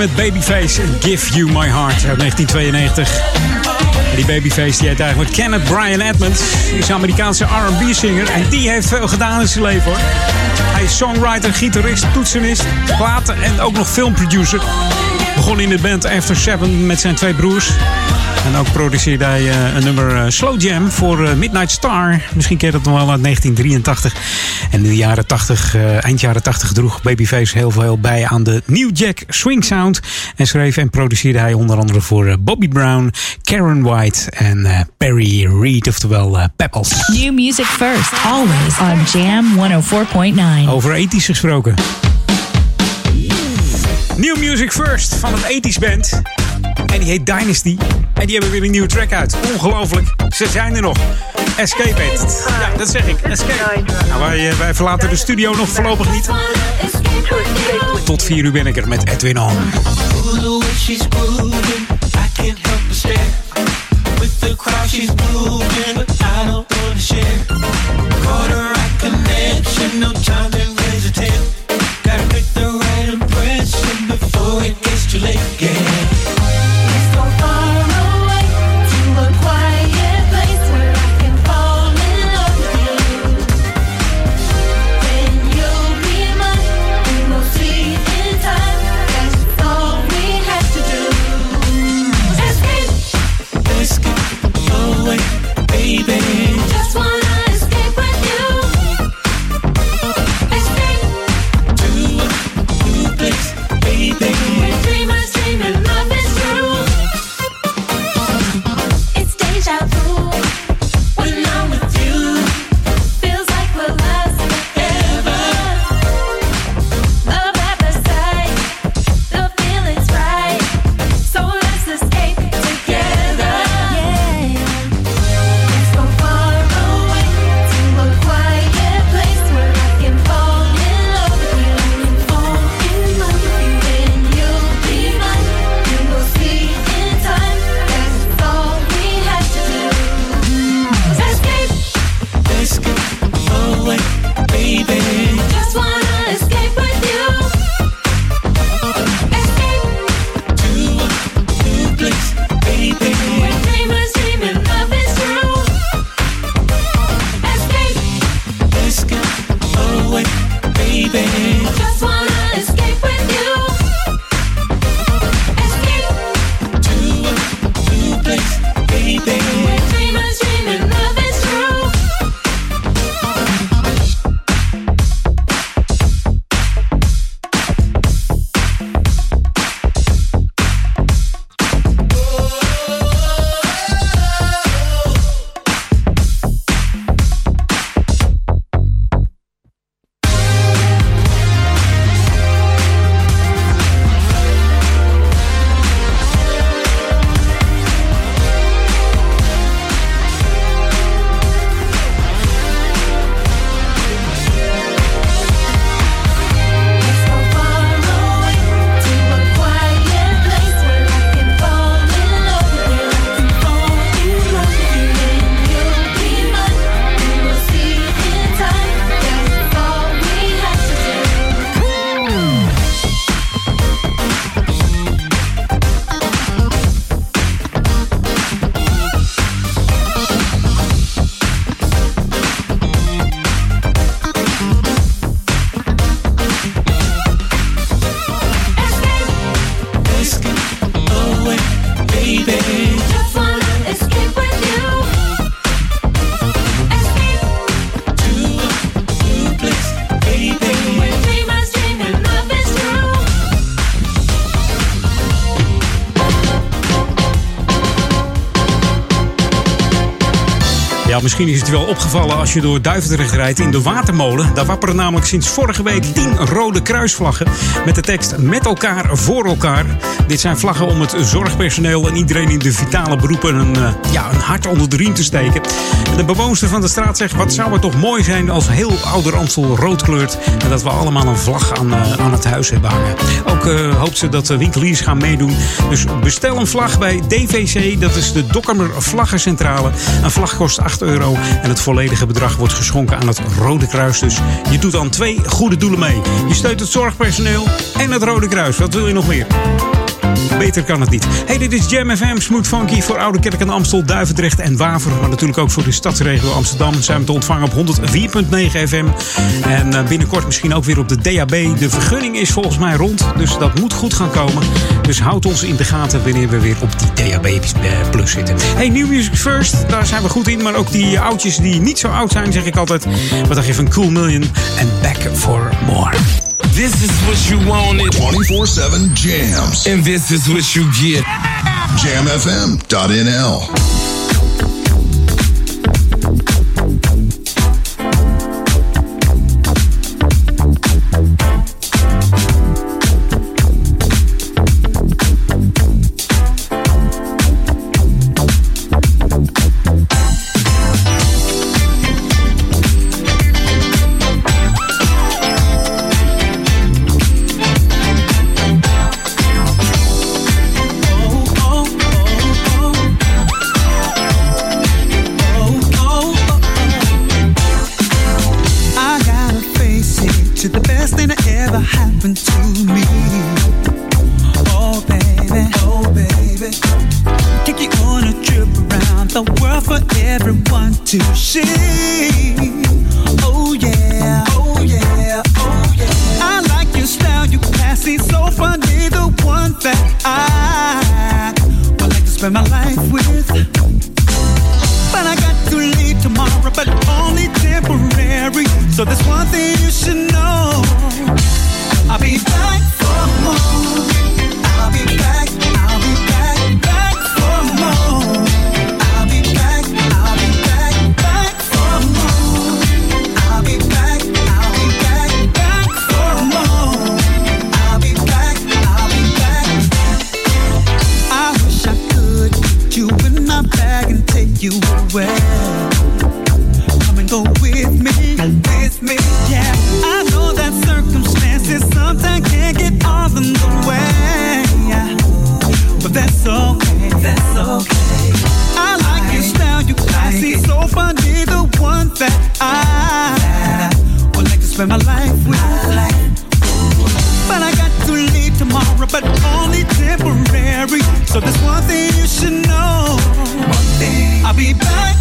Met Babyface Give You My Heart uit 1992. En die Babyface die heet eigenlijk Kenneth Brian Edmonds. Die is Amerikaanse R&B-singer en die heeft veel gedaan in zijn leven hoor. Hij is songwriter, gitarist, toetsenist, platen en ook nog filmproducer. Begon in de band After Seven met zijn twee broers. En ook produceerde hij uh, een nummer uh, Slow Jam voor uh, Midnight Star. Misschien ken je dat nog wel uit 1983. En in de jaren 80, eind jaren 80 droeg Babyface heel veel bij aan de New Jack Swing Sound. En schreef en produceerde hij onder andere voor Bobby Brown, Karen White en Perry Reed, oftewel Pepples. New music first, always on Jam 104.9. Over ethisch gesproken. New Music First van een 80s band. En die heet Dynasty. En die hebben weer een nieuwe track uit. Ongelooflijk. Ze zijn er nog. Escape It. Ja, dat zeg ik. Escape. Nou, wij, wij verlaten de studio nog voorlopig niet. Tot 4 uur ben ik er met Edwin On. Wel opgevallen als je door Duivendrecht rijdt in de Watermolen. Daar wapperen namelijk sinds vorige week 10 rode kruisvlaggen met de tekst met elkaar voor elkaar. Dit zijn vlaggen om het zorgpersoneel en iedereen in de vitale beroepen een, uh, ja, een hart onder de riem te steken. De bewoonster van de straat zegt: Wat zou het toch mooi zijn als heel Ouder Amstel rood kleurt en dat we allemaal een vlag aan, uh, aan het huis hebben hangen. Ook uh, hoopt ze dat de winkeliers gaan meedoen. Dus bestel een vlag bij DVC, dat is de Dokkermer Vlaggencentrale. Een vlag kost 8,50 euro euro. En het volledige bedrag wordt geschonken aan het Rode Kruis. Dus je doet dan twee goede doelen mee. Je steunt het zorgpersoneel en het Rode Kruis. Wat wil je nog meer? Beter kan het niet. Hey, dit is Jam FM, Smooth Funky voor Oude Kerk en Amstel, Duivendrecht en Waver. Maar natuurlijk ook voor de stadsregio Amsterdam. Zijn we te ontvangen op 104.9 FM. En eh, binnenkort misschien ook weer op de DAB. De vergunning is volgens mij rond, dus dat moet goed gaan komen. Dus houd ons in de gaten wanneer we weer op die DAB Plus zitten. Hey, New Music First, daar zijn we goed in. Maar ook die oudjes die niet zo oud zijn, zeg ik altijd. Wat dacht je van Cool Million en Back for More? This is what you wanted. 24-7 jams. And this is what you get. Jamfm.nl but only temporary. So there's one thing you should know. One thing. I'll be back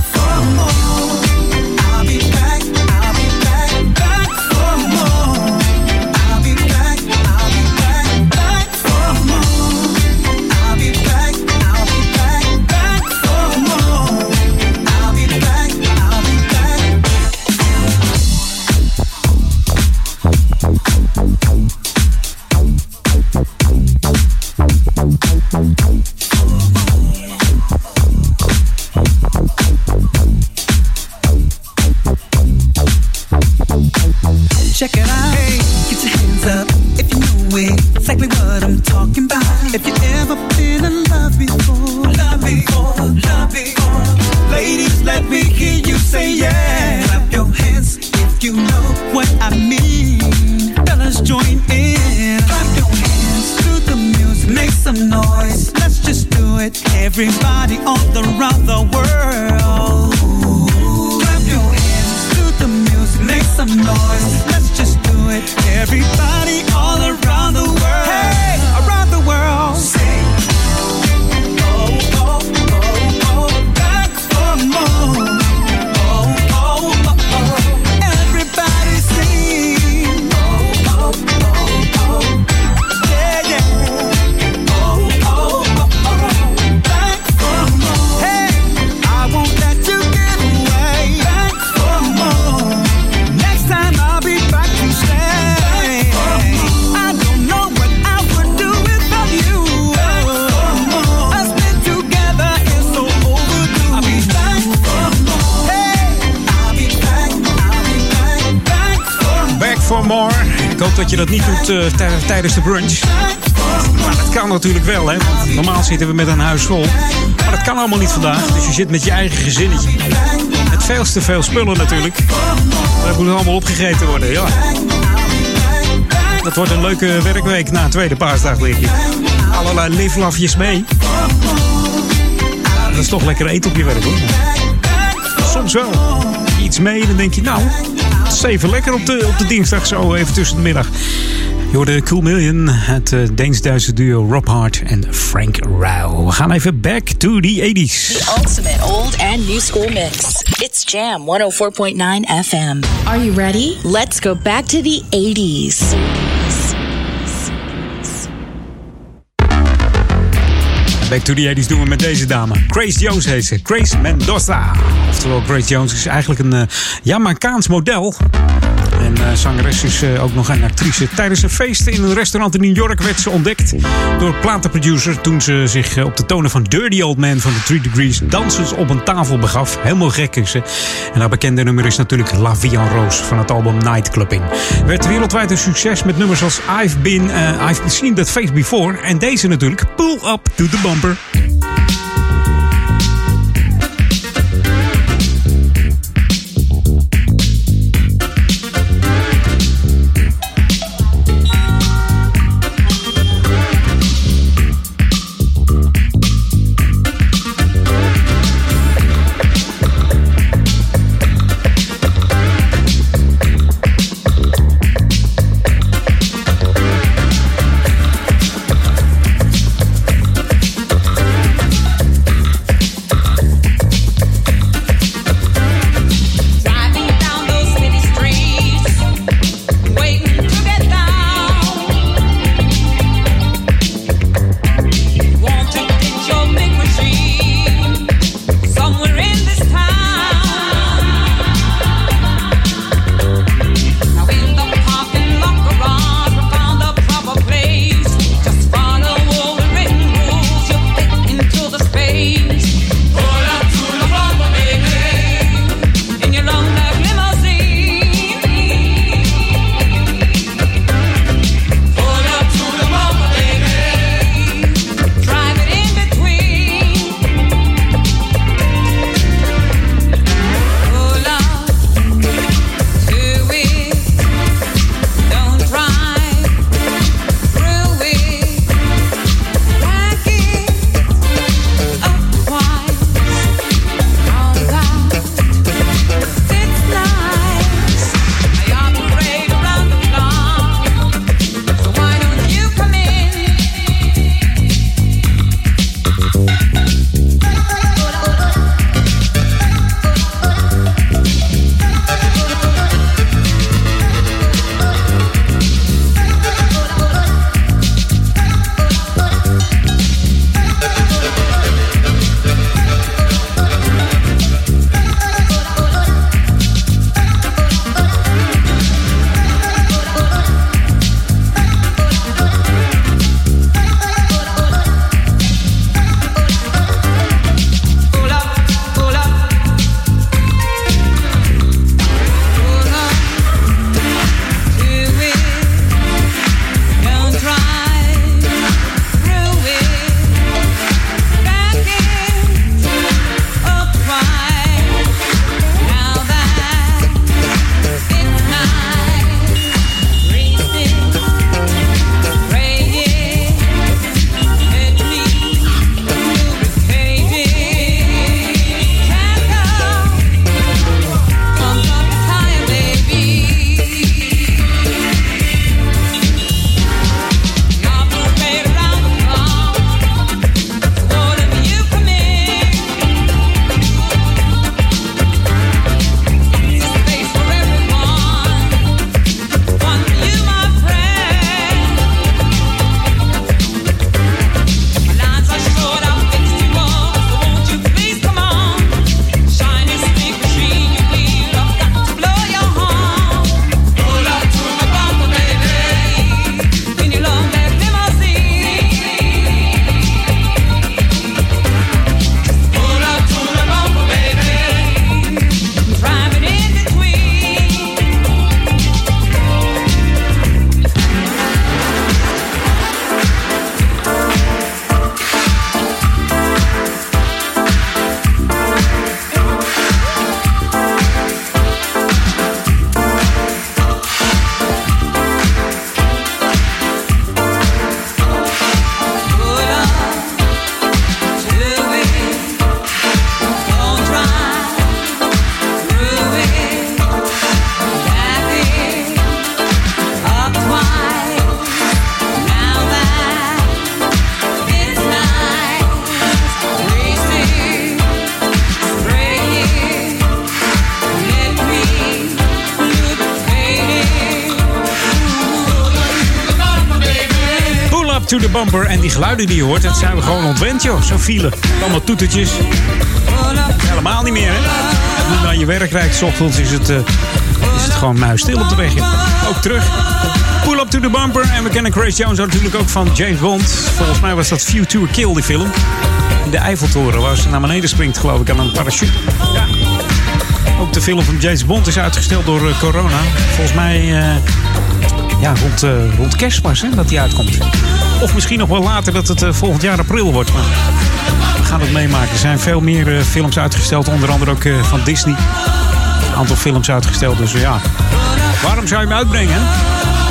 tijdens de brunch. Maar dat kan natuurlijk wel, hè? Normaal zitten we met een huis vol. Maar dat kan allemaal niet vandaag. Dus je zit met je eigen gezinnetje. Met veel te veel spullen natuurlijk. Dat moet allemaal opgegeten worden, ja. Dat wordt een leuke werkweek na tweede paasdag, denk. Allerlei liflafjes mee. Dat is toch lekker eten op je werk, hoor. soms wel iets mee. Dan denk je, nou, het is even lekker op de, op de dinsdag zo even tussen de middag. Je hoorde Cool Million, het uh, Deens-Duitse duo Rob Hart en Frank Rauw. We gaan even back to the 80s. The ultimate old and new school mix. It's Jam 104.9 FM. Are you ready? Let's go back to the 80s. Back to the 80s doen we met deze dame. Grace Jones heet ze. Grace Mendoza. Oftewel, Grace Jones is eigenlijk een uh, Jamaicaans model. En uh, zangeres is uh, ook nog een actrice. Tijdens een feest in een restaurant in New York werd ze ontdekt door platenproducer toen ze zich uh, op de tonen van Dirty Old Man van de Three Degrees dansend op een tafel begaf. Helemaal gek is ze. En haar bekende nummer is natuurlijk La Vie en Rose van het album Nightclubbing. Werd wereldwijd een succes met nummers als I've Been, I've Seen That Face Before en deze natuurlijk Pull Up to the Bumper. Geluiden die je hoort, dat zijn we gewoon ontwend, joh. Zo'n file. Allemaal toetertjes. Helemaal niet meer, hè? Nu je naar je werk rijdt, ochtends is het, uh, is het gewoon muisstil op de weg. Ook terug. Pull up to the bumper. En we kennen Grace Jones natuurlijk ook van James Bond. Volgens mij was dat a Kill, die film. In de Eiffeltoren, waar ze naar beneden springt, geloof ik, aan een parachute. Ja. Ook de film van James Bond is uitgesteld door uh, corona. Volgens mij uh, ja, rond, uh, rond hè, dat die uitkomt. Of misschien nog wel later dat het volgend jaar april wordt. Maar we gaan het meemaken. Er zijn veel meer films uitgesteld. Onder andere ook van Disney. Een aantal films uitgesteld. Dus ja, waarom zou je hem uitbrengen?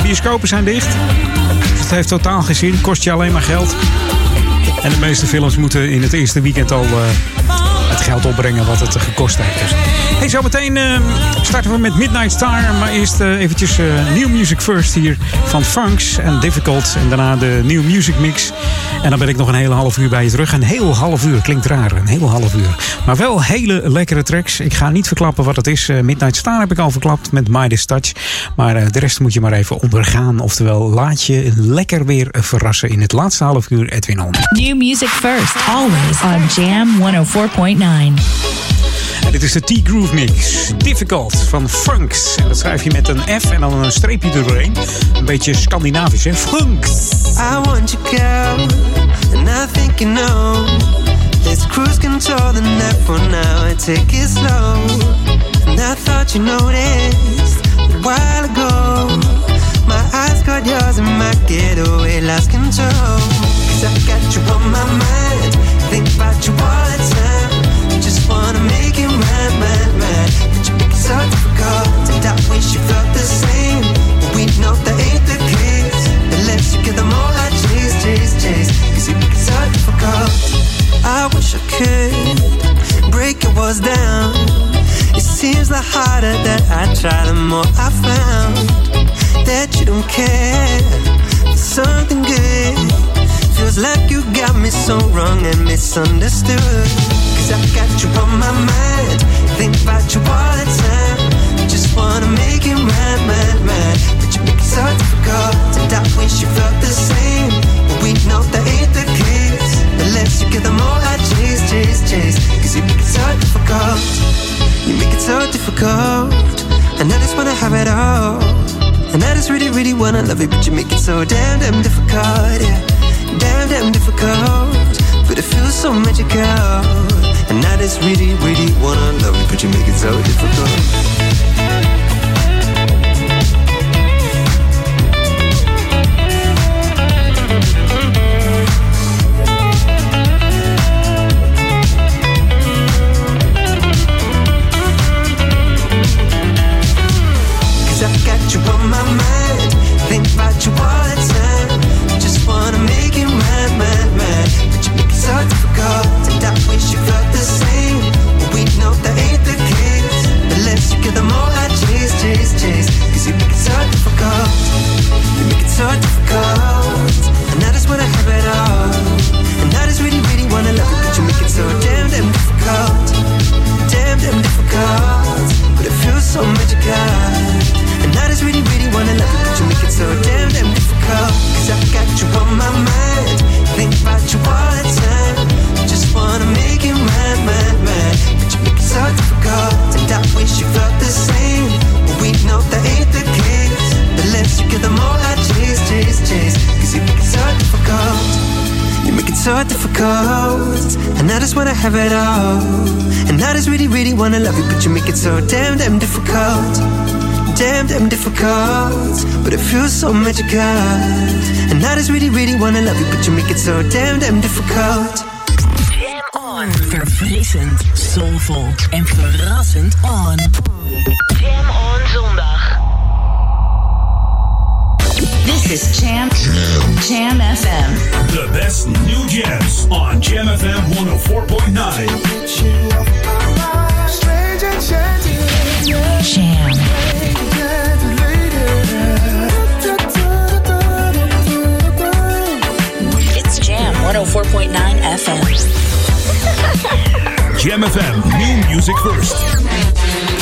Bioscopen zijn dicht. Het heeft totaal geen zin. Kost je alleen maar geld. En de meeste films moeten in het eerste weekend al het geld opbrengen wat het gekost heeft. Dus. Hey, zometeen uh, starten we met Midnight Star. Maar eerst uh, eventjes uh, New Music First hier van Funks en Difficult. En daarna de New Music Mix. En dan ben ik nog een hele half uur bij je terug. Een heel half uur, klinkt raar, een heel half uur. Maar wel hele lekkere tracks. Ik ga niet verklappen wat het is. Midnight Star heb ik al verklapt met Midas Touch. Maar de rest moet je maar even ondergaan. Oftewel, laat je lekker weer verrassen in het laatste half uur Edwin On. New Music First, always on Jam 104.9. Dit is de T-Groove Mix. Difficult van Funks. En dat schrijf je met een F en dan een streepje doorheen. Een beetje Scandinavisch, hè? Funks. I want you, girl. And I think you know. Let's cruise control the net for now and take it slow. And I thought you noticed a while ago. My eyes caught yours and my getaway lost control. Cause I got you on my mind. Think about you all make it right, right, right. But you make it so difficult. And I wish you felt the same. But we know that ain't the case. The less you get, the more I chase, chase, chase. Cause you make it so difficult. I wish I could break your walls down. It seems the harder that I try, the more I found that you don't care. There's something good. Feels like you got me so wrong and misunderstood. Cause I got you on my mind. Think about you all the time. Just wanna make it right, right, right. But you make it so difficult. And I wish you felt the same. But we know that ain't the case. The less you get, the more I chase, chase, chase. Cause you make it so difficult. You make it so difficult. And I just wanna have it all. And I just really, really wanna love you, But you make it so damn, damn difficult, yeah. Damn, damn difficult. It feels so magical. And I just really, really wanna love you, but you make it so difficult. You on my mind. You all the time. Just wanna make it right, right, right. But you make it so difficult. And I wish you felt the same. But we know that ain't the case. The less you get, the more I chase, chase, chase. Cause you make it so difficult. You make it so difficult. And I just wanna have it all. And I just really, really wanna love you, but you make it so damn, damn difficult damn, damn difficult, but it feels so magical. And I just really, really wanna love you, but you make it so damn, damn difficult. Jam on. Verfrissend, soulvol en verrassend on. Jam on zondag. This is Jam. Jam FM. The best new jams on Jam FM 104.9. Jam. It's Jam 104.9 FM. Jam FM, new music first. first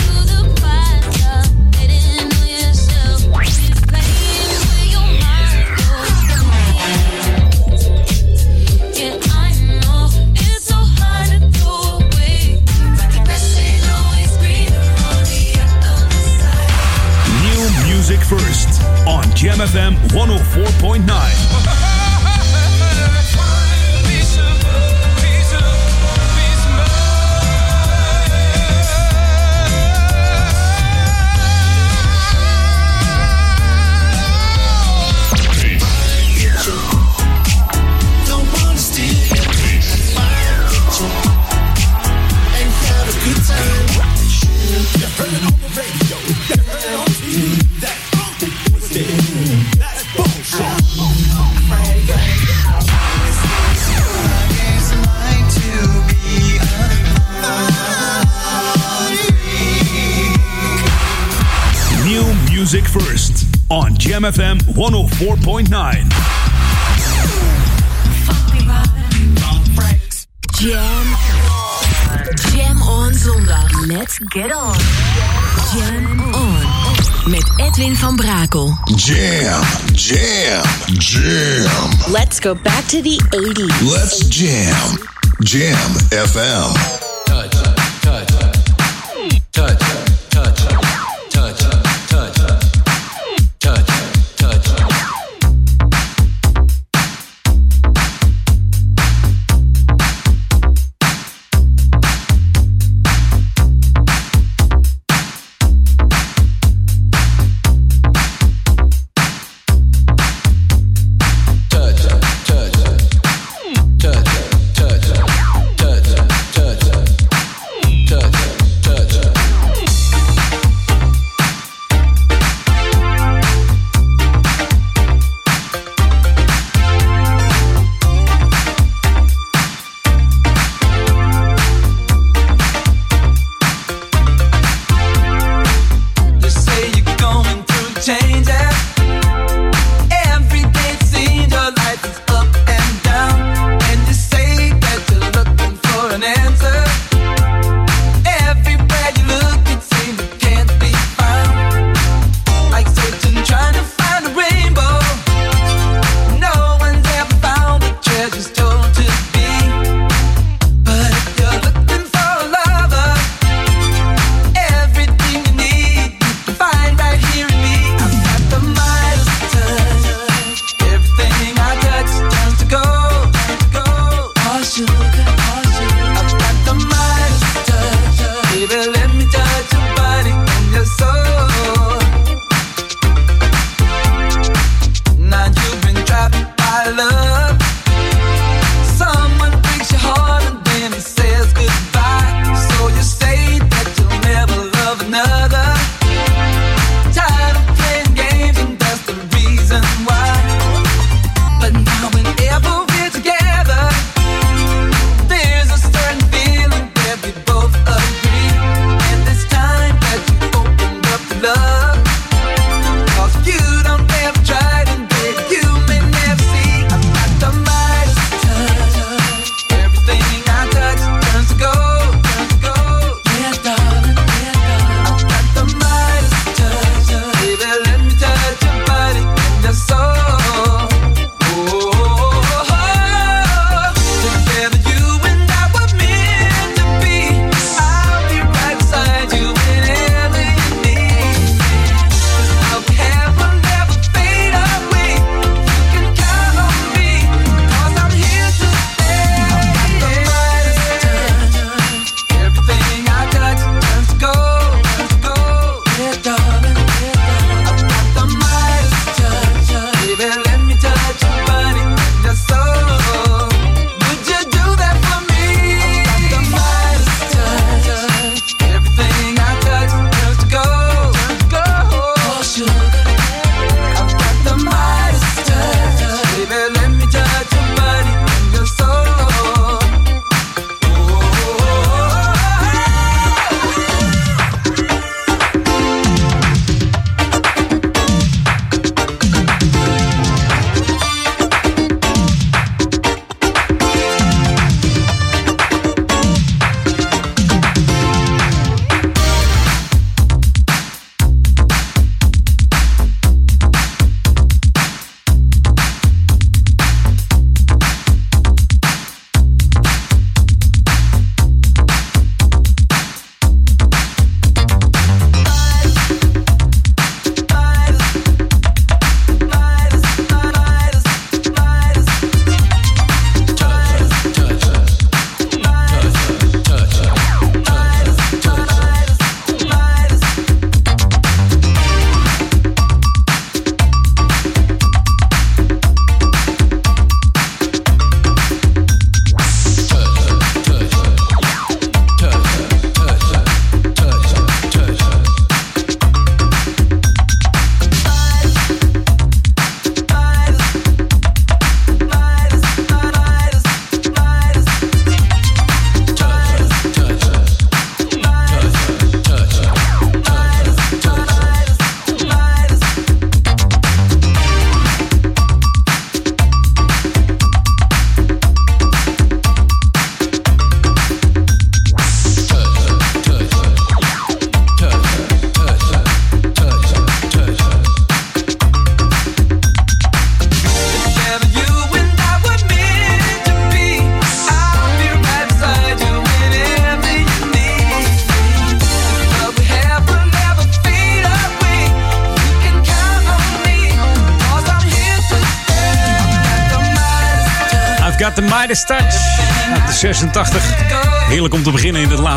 Jam FM 104.9. Jam FM 104.9. Jam. Jam on zondag. Let's get on. Jam on. Met Edwin van Brakel. Jam, jam, jam. Let's go back to the 80s. Let's jam. Jam FM.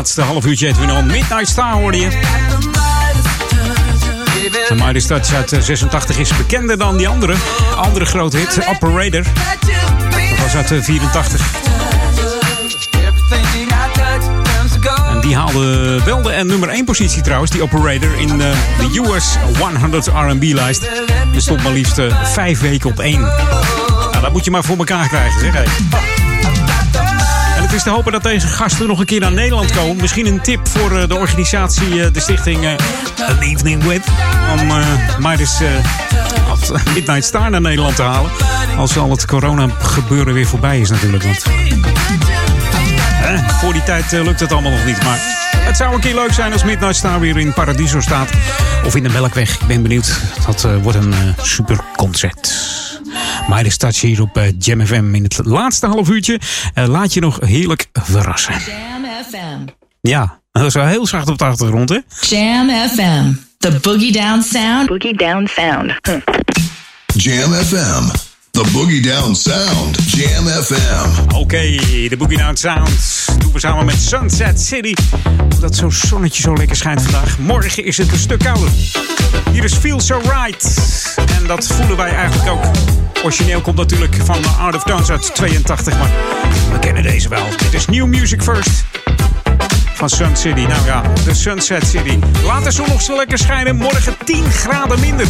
Laatste half uurtje. Edwin On. Midnight Star hoorde je. De Midas Touch uit de 86 is bekender dan die andere. Andere grote hit, Operator. Dat was uit de 84. En die haalde wel de nummer 1 positie trouwens, die Operator, in de, US 100 R&B-lijst. Er stond maar liefst uh, vijf weken op één. Nou, dat moet je maar voor elkaar krijgen, zeg. Hey. Is te hopen dat deze gasten nog een keer naar Nederland komen. Misschien een tip voor uh, de organisatie, uh, de stichting An Evening With. Om uh, Midas Midnight Star naar Nederland te halen. Als al het corona gebeuren weer voorbij is natuurlijk. Want voor die tijd lukt het allemaal nog niet. Maar het zou een keer leuk zijn als Midnight Star weer in Paradiso staat. Of in de Melkweg. Ik ben benieuwd. Dat wordt een uh, Midas Touch hier op uh, Jam FM in het laatste half uurtje. laat je nog heerlijk verrassen. Jam FM. Ja, dat is wel heel zacht op de achtergrond, hè? Jam FM. The Boogie Down Sound. Boogie Down Sound. Hm. Jam FM. The Boogie Down Sound. Jam FM. Oké, okay, de Boogie Down Sound doen we samen met Sunset City. Omdat zo'n zonnetje zo lekker schijnt vandaag. Morgen is het een stuk kouder. Hier is Feel So Right. En dat voelen wij eigenlijk ook. Origineel komt natuurlijk van Art of Dance uit 82. Maar we kennen deze wel. Dit is New Music First. Van Sun City. Nou ja, de Sunset City. Laat de zon nog zo lekker schijnen. Morgen 10 graden minder.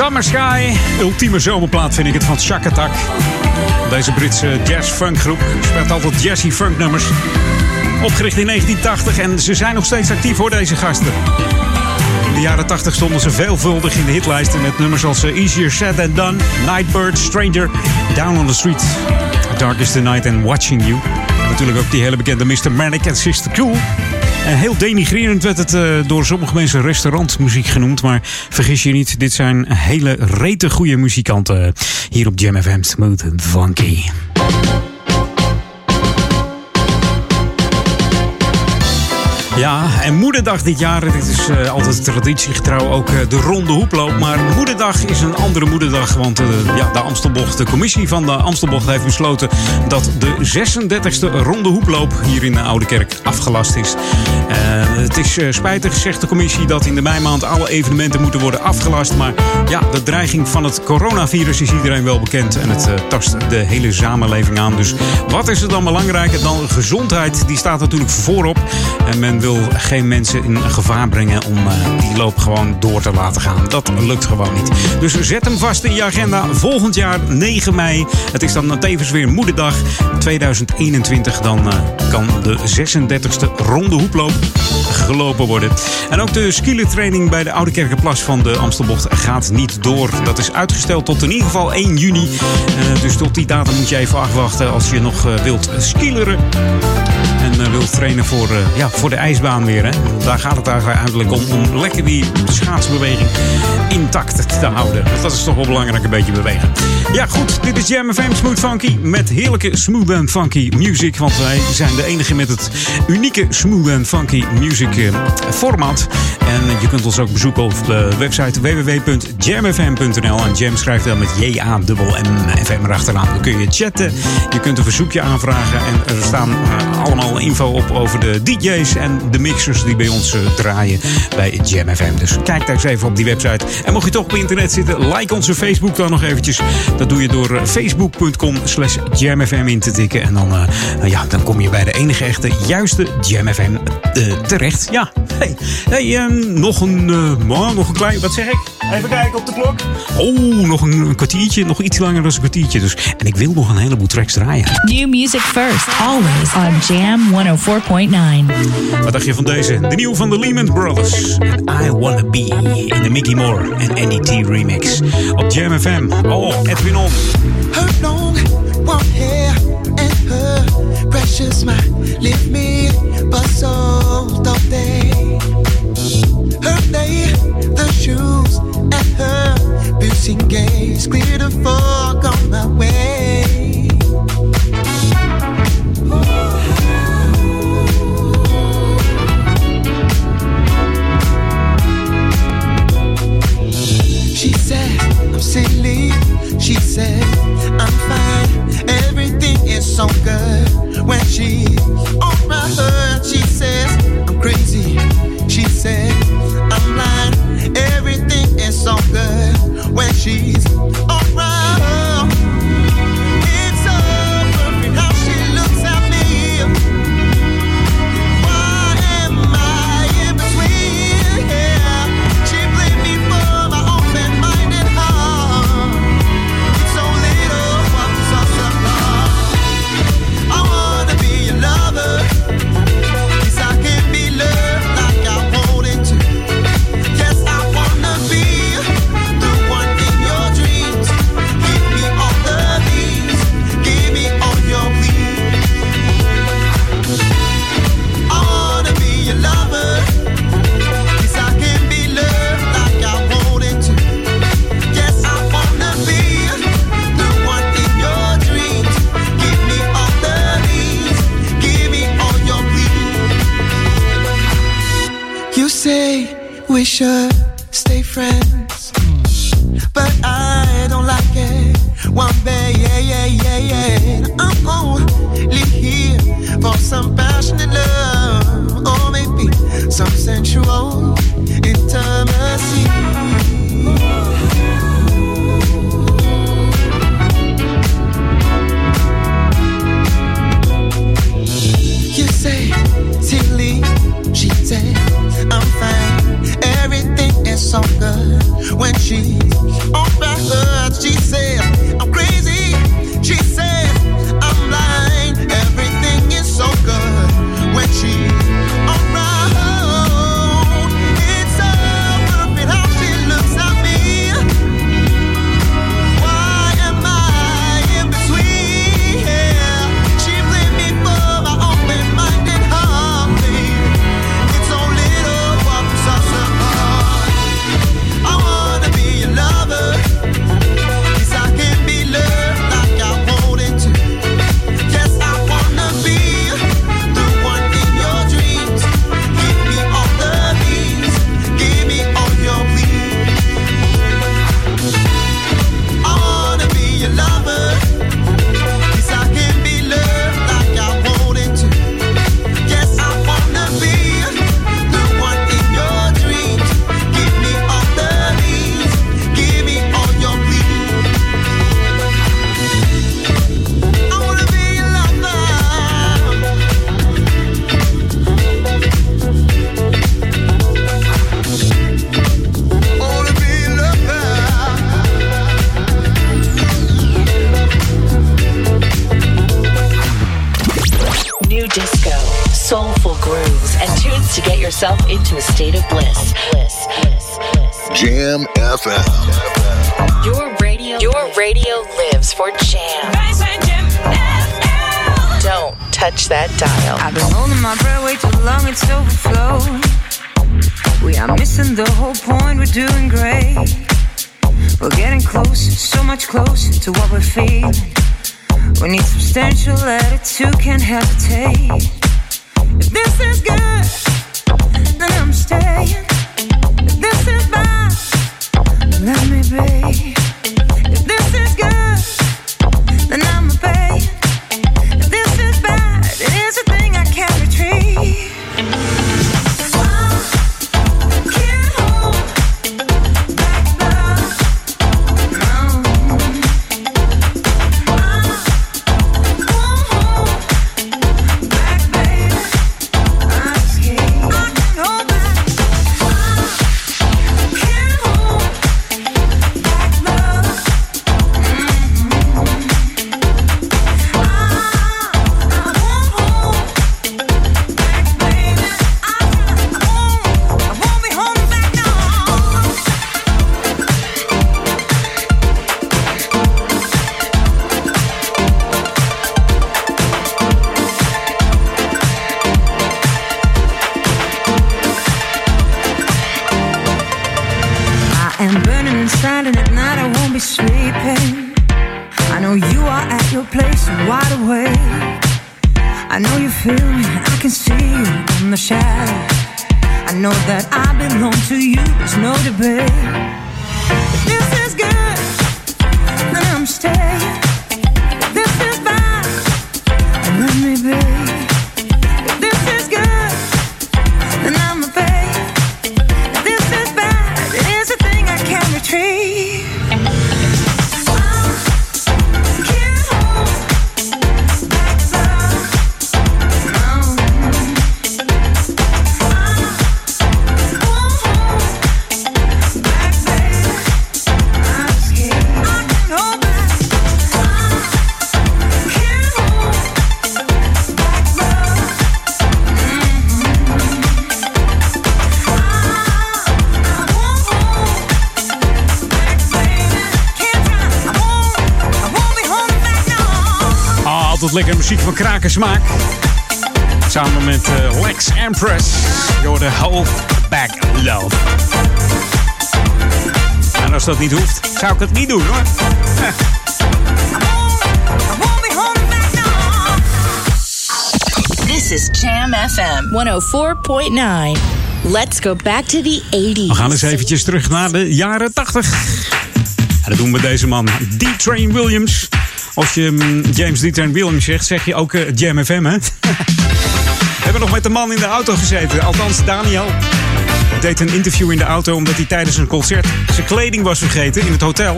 Summer Sky. Ultieme zomerplaat vind ik het van Shack Attack. Deze Britse jazz-funkgroep speelt altijd jazzy funk nummers. Opgericht in 1980 en ze zijn nog steeds actief voor deze gasten. In de jaren 80 stonden ze veelvuldig in de hitlijsten met nummers als eh, Easier Said Than Done, Nightbird, Stranger, Down on the Street, Darkest the Night and Watching You. Natuurlijk ook die hele bekende Mr. Manic en Sister Cool. Heel denigrerend werd het eh, door sommige mensen restaurantmuziek genoemd. Maar vergis je niet, dit zijn hele rete goede muzikanten hier op Jam FM Smooth Funky. Ja, en Moederdag dit jaar. Dit is eh, altijd traditiegetrouw ook eh, de ronde hoeploop. Maar Moederdag is een andere Moederdag. Want ja, de Amstelbocht, de commissie van de Amstelbocht heeft besloten dat de 36e ronde hoeploop hier in de Oude Kerk afgelast is. Eh, het is eh, spijtig, zegt de commissie, dat in de meimaand alle evenementen moeten worden afgelast. Maar ja, de dreiging van het coronavirus is iedereen wel bekend. En het eh, tast de hele samenleving aan. Dus wat is er dan belangrijker dan gezondheid? Die staat natuurlijk voorop. En men wil geen mensen in gevaar brengen om die loop gewoon door te laten gaan. Dat lukt gewoon niet. Dus zet hem vast in je agenda. Volgend jaar 9 mei. Het is dan tevens weer Moederdag 2021. Dan kan de 36e ronde hoeploop gelopen worden. En ook de skielertraining bij de Oude Kerkenplas van de Amstelbocht gaat niet door. Dat is uitgesteld tot in ieder geval 1 juni. Eh, dus tot die datum moet je even afwachten als je nog eh, wilt skileren. En eh, wilt trainen voor, ja, voor de ijsbaan weer. Hè? Daar gaat het eigenlijk om. Om lekker die schaatsbeweging intact te houden. Want dat is toch wel belangrijk, een beetje bewegen. Ja, goed. Dit is Jam FM Smooth Funky. Met heerlijke smooth and funky music. Want wij zijn de enige met het unieke smooth and funky music eh, format. En je kunt ons ook bezoeken op de website www.jamfm.nl. En Jam schrijft dan met J-A-M-M FM erachteraan. Dan kun je chatten. Je kunt een verzoekje aanvragen. En er staan eh, allemaal info op over de DJ's en de mixers die bij ons eh, draaien bij Jam FM. Dus kijk daar eens even op die website. En mocht je toch op internet zitten, like onze Facebook dan nog eventjes. Dat doe je door eh, facebook.com slash jamfm in te tikken. En dan, eh, ja, dan kom je bij de enige echte juiste Jam FM eh, terecht. Ja, hey, hey ehm, nog, een, eh, oh, nog een klein, wat zeg ik? Even kijken op de klok. Oh, nog een, een kwartiertje, nog iets langer dan een kwartiertje. Dus, en ik wil nog een heleboel tracks draaien. New music first, always on Jam 104.9. Wat dacht je van deze? De nieuwe van de Lehman Brothers. En I Wanna Be in de Mickey Moore en Andy T remix. Op Jam FM. Oh, Edwin On. Her long warm hair and her precious smile leave me puzzled all day. Her leather shoes and her beauty gaze clear the fog on my way. She said I'm silly. She said I'm fine. Everything is so good when she's on my hood. She says I'm crazy. She said I'm lying. Everything is so good when she's we said, yourself into a state of bliss. Bliss, bliss, bliss. Jam FM. Your radio, your radio lives for jam. Don't touch that dial. I've been holding my breath way too long, it's overflowed. We are missing the whole point, we're doing great. We're getting closer, so much closer to what we're feeling. We need substantial attitude, can't hesitate. If this is good, then I'm staying. This is bad, let me be. Muziek van kraken smaak. Samen met eh, Lex Empress. Door de Hold Back Love. En als dat niet hoeft, zou ik het niet doen hoor. This is Jam FM 104.9. Let's go back to the 80s. We gaan eens eventjes terug naar de jaren 80. En dat doen we met deze man, D-Train Williams. Als je mm, James D-Train Williams zegt, zeg je ook eh, Jam FM, hè? We hebben nog met de man in de auto gezeten. Althans, Daniel deed een interview in de auto omdat hij tijdens een concert zijn kleding was vergeten in het hotel.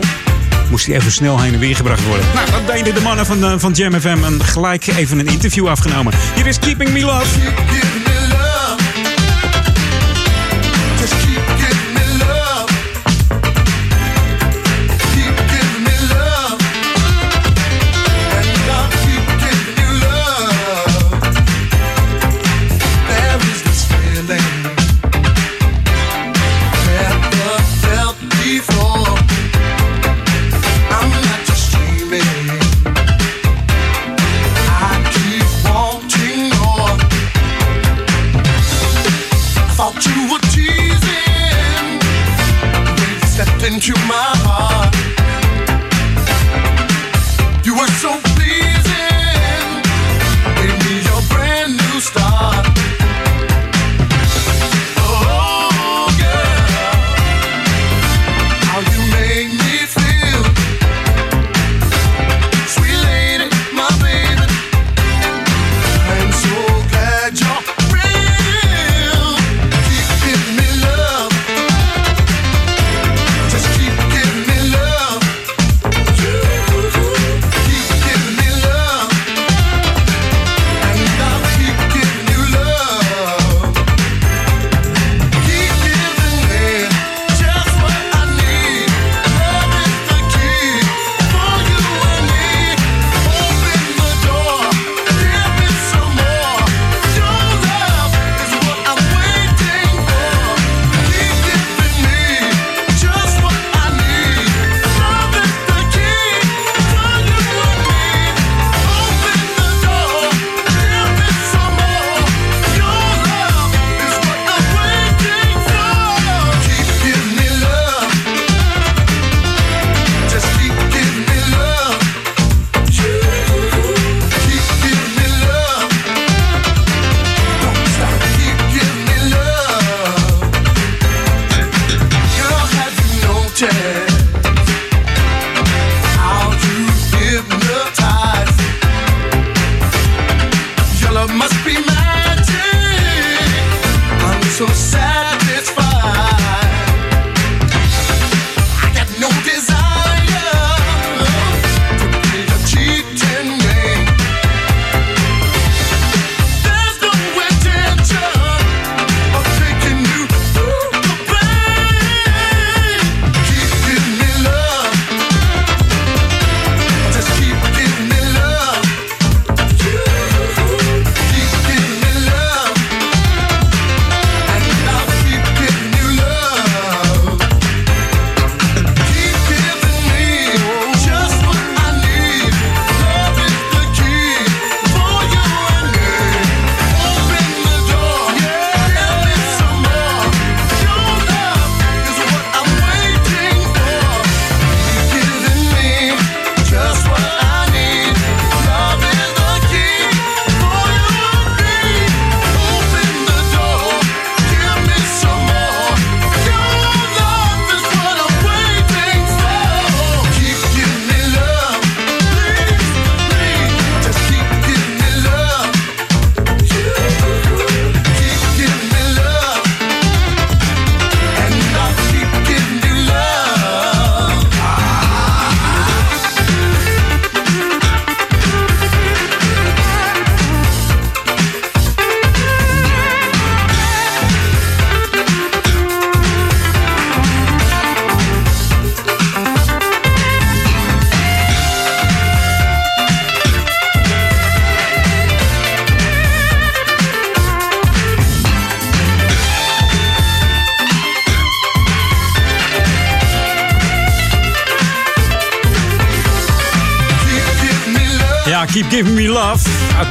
Moest hij even snel heen en weer gebracht worden. Nou, dat deden de mannen van, eh, van Jam FM en gelijk even een interview afgenomen. Hier is Keeping Me Love.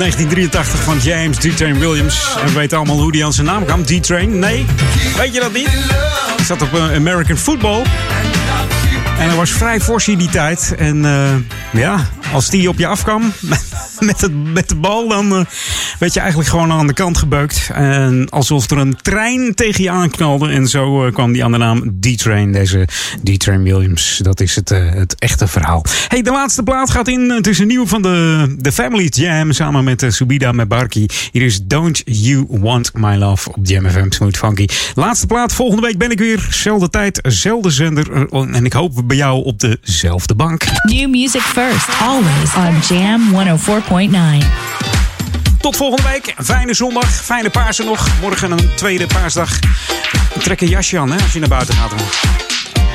1983 van James D-Train Williams. En we weten allemaal hoe die aan zijn naam kwam. D-Train? Nee. Weet je dat niet? Hij zat op eh, American Football. En hij was vrij fors in die tijd. En eh, ja, als die op je afkwam met, het, met de bal, dan eh, werd je eigenlijk gewoon aan de kant gebeukt. En alsof er een trein tegen je aanknalde. En zo eh, kwam die aan de naam D-Train, deze D-Train Williams. Dat is het, eh, het echte verhaal. Hey, de laatste plaat gaat in. Het is een nieuw van de, de Family Jam samen met uh, Subida Mebarki. Hier is Don't You Want My Love op Jam FM Smooth Funky. Laatste plaat, volgende week ben ik weer. Zelfde tijd, zelfde zender. En ik hoop bij jou op dezelfde bank. New music first, always on Jam 104.9. Tot volgende week. Fijne zondag. Fijne Pasen nog. Morgen een tweede paasdag. Trek een jasje aan hè, als je naar buiten gaat.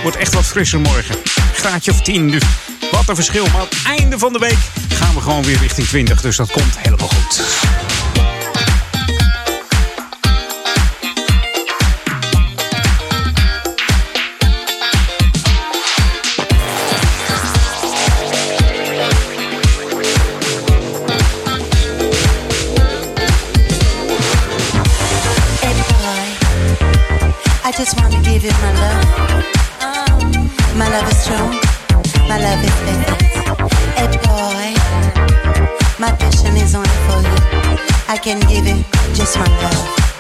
Wordt echt wat frisser morgen. Graadje of 10. Dus wat een verschil. Maar aan het einde van de week gaan we gewoon weer richting 20. Dus dat komt helemaal goed. Give you my love. Uh, my love is strong, my love is perfect. Hey boy, my passion is only for you. I can give you just my love.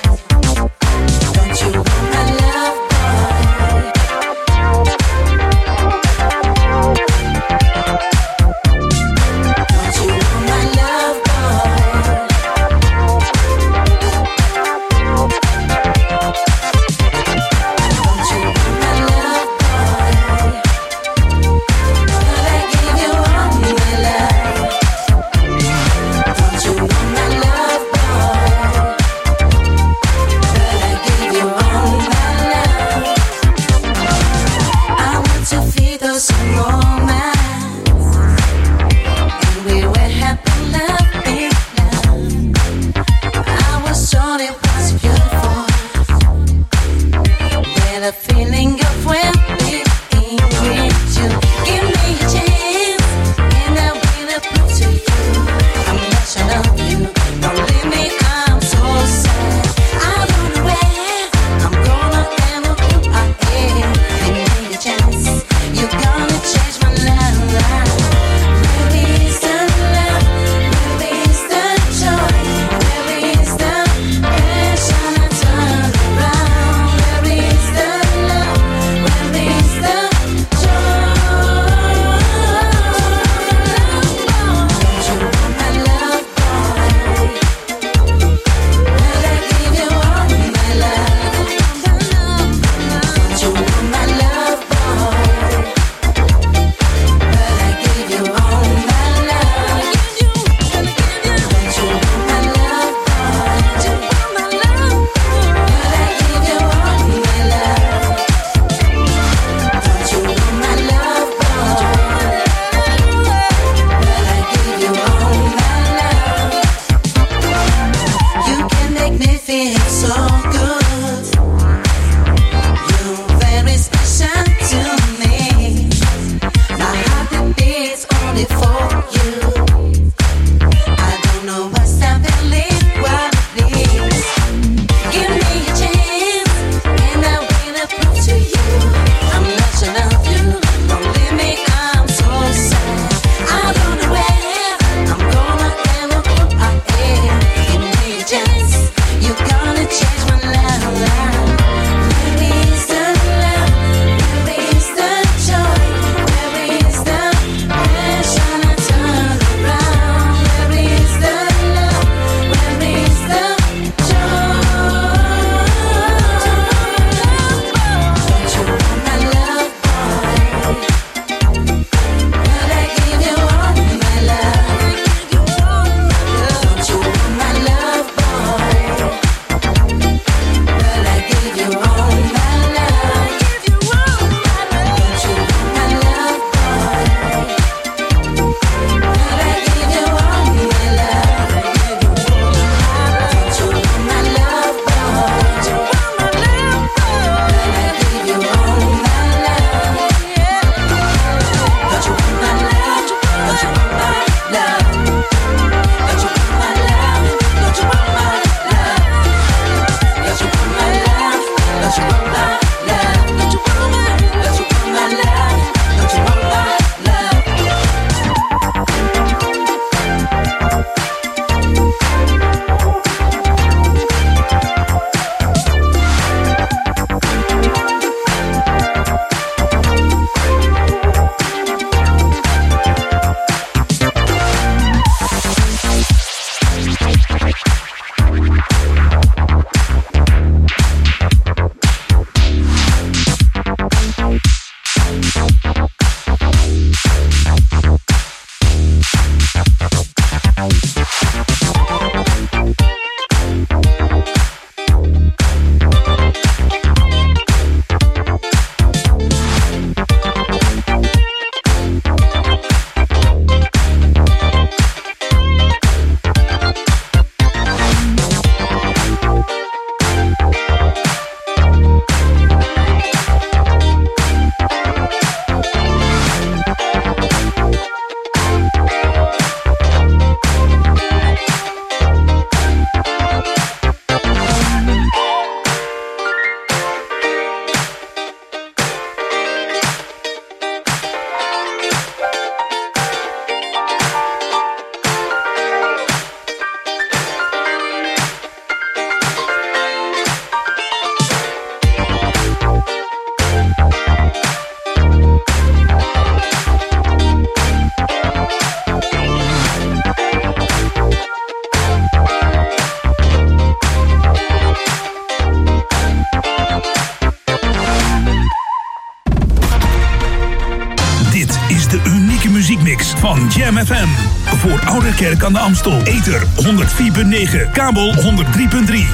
Kerk aan de Amstel. Ether 104.9, kabel 103.3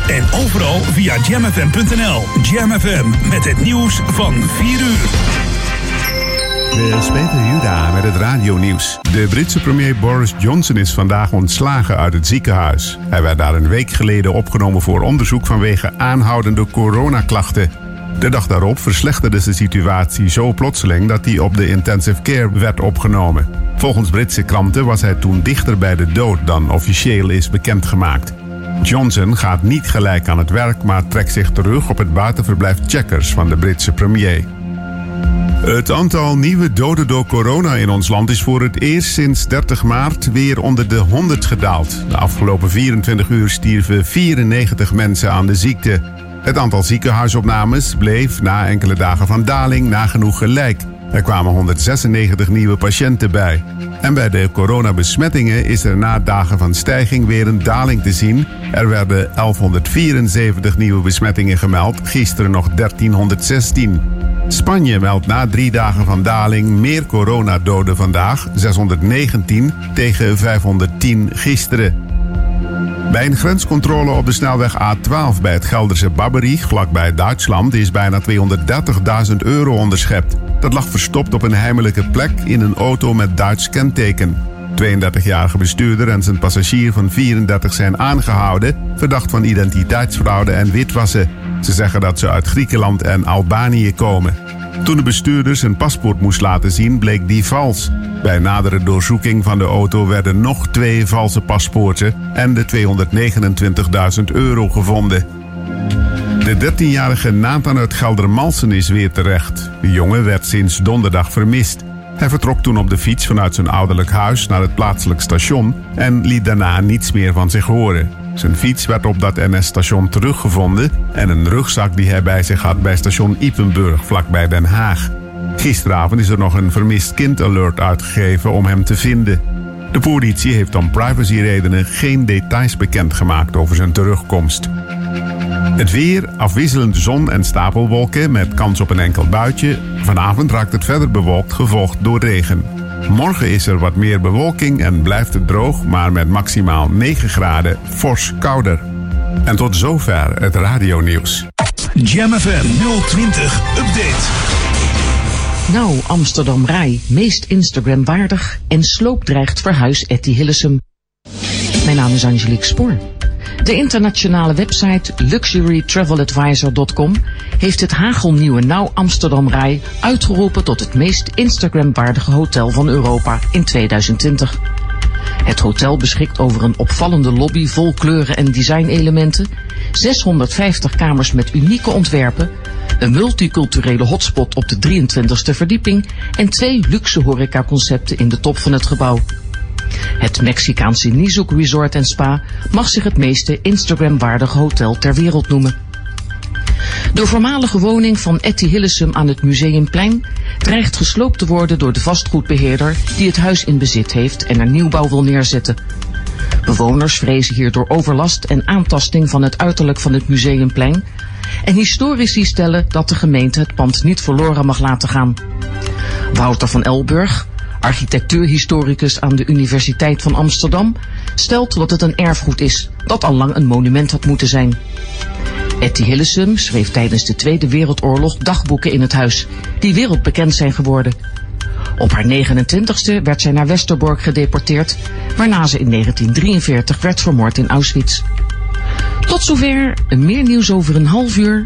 en overal via jamfm.nl. Jam FM met het nieuws van 4 uur. Peter Juda met het radionieuws. De Britse premier Boris Johnson is vandaag ontslagen uit het ziekenhuis. Hij werd daar een week geleden opgenomen voor onderzoek vanwege aanhoudende coronaklachten. De dag daarop verslechterde de situatie zo plotseling dat hij op de intensive care werd opgenomen. Volgens Britse kranten was hij toen dichter bij de dood dan officieel is bekendgemaakt. Johnson gaat niet gelijk aan het werk, maar trekt zich terug op het buitenverblijf Checkers van de Britse premier. Het aantal nieuwe doden door corona in ons land is voor het eerst sinds 30 maart weer onder de 100 gedaald. De afgelopen 24 uur stierven 94 mensen aan de ziekte. Het aantal ziekenhuisopnames bleef na enkele dagen van daling nagenoeg gelijk. Er kwamen 196 nieuwe patiënten bij. En bij de coronabesmettingen is er na dagen van stijging weer een daling te zien. Er werden 1174 nieuwe besmettingen gemeld, gisteren nog 1316. Spanje meldt na drie dagen van daling meer coronadoden vandaag, 619 tegen 510 gisteren. Bij een grenscontrole op de snelweg A12 bij het Gelderse Babberich, vlakbij Duitsland, is bijna 230.000 euro onderschept. Dat lag verstopt op een heimelijke plek in een auto met Duits kenteken. 32-jarige bestuurder en zijn passagier van 34 zijn aangehouden, verdacht van identiteitsfraude en witwassen. Ze zeggen dat ze uit Griekenland en Albanië komen. Toen de bestuurder zijn paspoort moest laten zien, bleek die vals. Bij nadere doorzoeking van de auto werden nog twee valse paspoorten en de 229.000 euro gevonden. De 13-jarige Nathan uit Geldermalsen is weer terecht. De jongen werd sinds donderdag vermist. Hij vertrok toen op de fiets vanuit zijn ouderlijk huis naar het plaatselijk station en liet daarna niets meer van zich horen. Zijn fiets werd op dat NS-station teruggevonden en een rugzak die hij bij zich had bij station Ipenburg vlakbij Den Haag. Gisteravond is er nog een vermist kind alert uitgegeven om hem te vinden. De politie heeft om privacyredenen geen details bekendgemaakt over zijn terugkomst. Het weer, afwisselend zon en stapelwolken met kans op een enkel buitje. Vanavond raakt het verder bewolkt, gevolgd door regen. Morgen is er wat meer bewolking en blijft het droog, maar met maximaal 9 graden fors kouder. En tot zover het radionieuws. Jam FM 020 Update. Nou, Amsterdam Rai, meest Instagram waardig en sloop dreigt verhuis Etty Hillesum. Mijn naam is Angelique Spoor. De internationale website luxurytraveladvisor.com heeft het hagelnieuwe Nou Amsterdam Rai uitgeroepen tot het meest Instagram-waardige hotel van Europa in 2020. Het hotel beschikt over een opvallende lobby vol kleuren en designelementen, 650 kamers met unieke ontwerpen, een multiculturele hotspot op de 23e verdieping en twee luxe horecaconcepten in de top van het gebouw. Het Mexicaanse Nizuk Resort en Spa mag zich het meeste Instagram-waardige hotel ter wereld noemen. De voormalige woning van Etty Hillesum aan het Museumplein dreigt gesloopt te worden door de vastgoedbeheerder die het huis in bezit heeft en er nieuwbouw wil neerzetten. Bewoners vrezen hierdoor overlast en aantasting van het uiterlijk van het Museumplein en historici stellen dat de gemeente het pand niet verloren mag laten gaan. Wouter van Elburg, architectuurhistoricus aan de Universiteit van Amsterdam, stelt dat het een erfgoed is dat al lang een monument had moeten zijn. Etty Hillesum schreef tijdens de Tweede Wereldoorlog dagboeken in het huis, die wereldbekend zijn geworden. Op haar 29ste werd zij naar Westerbork gedeporteerd, waarna ze in 1943 werd vermoord in Auschwitz. Tot zover, meer nieuws over een half uur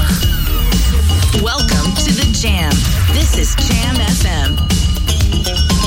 Welcome to the Jam. This is Jam FM.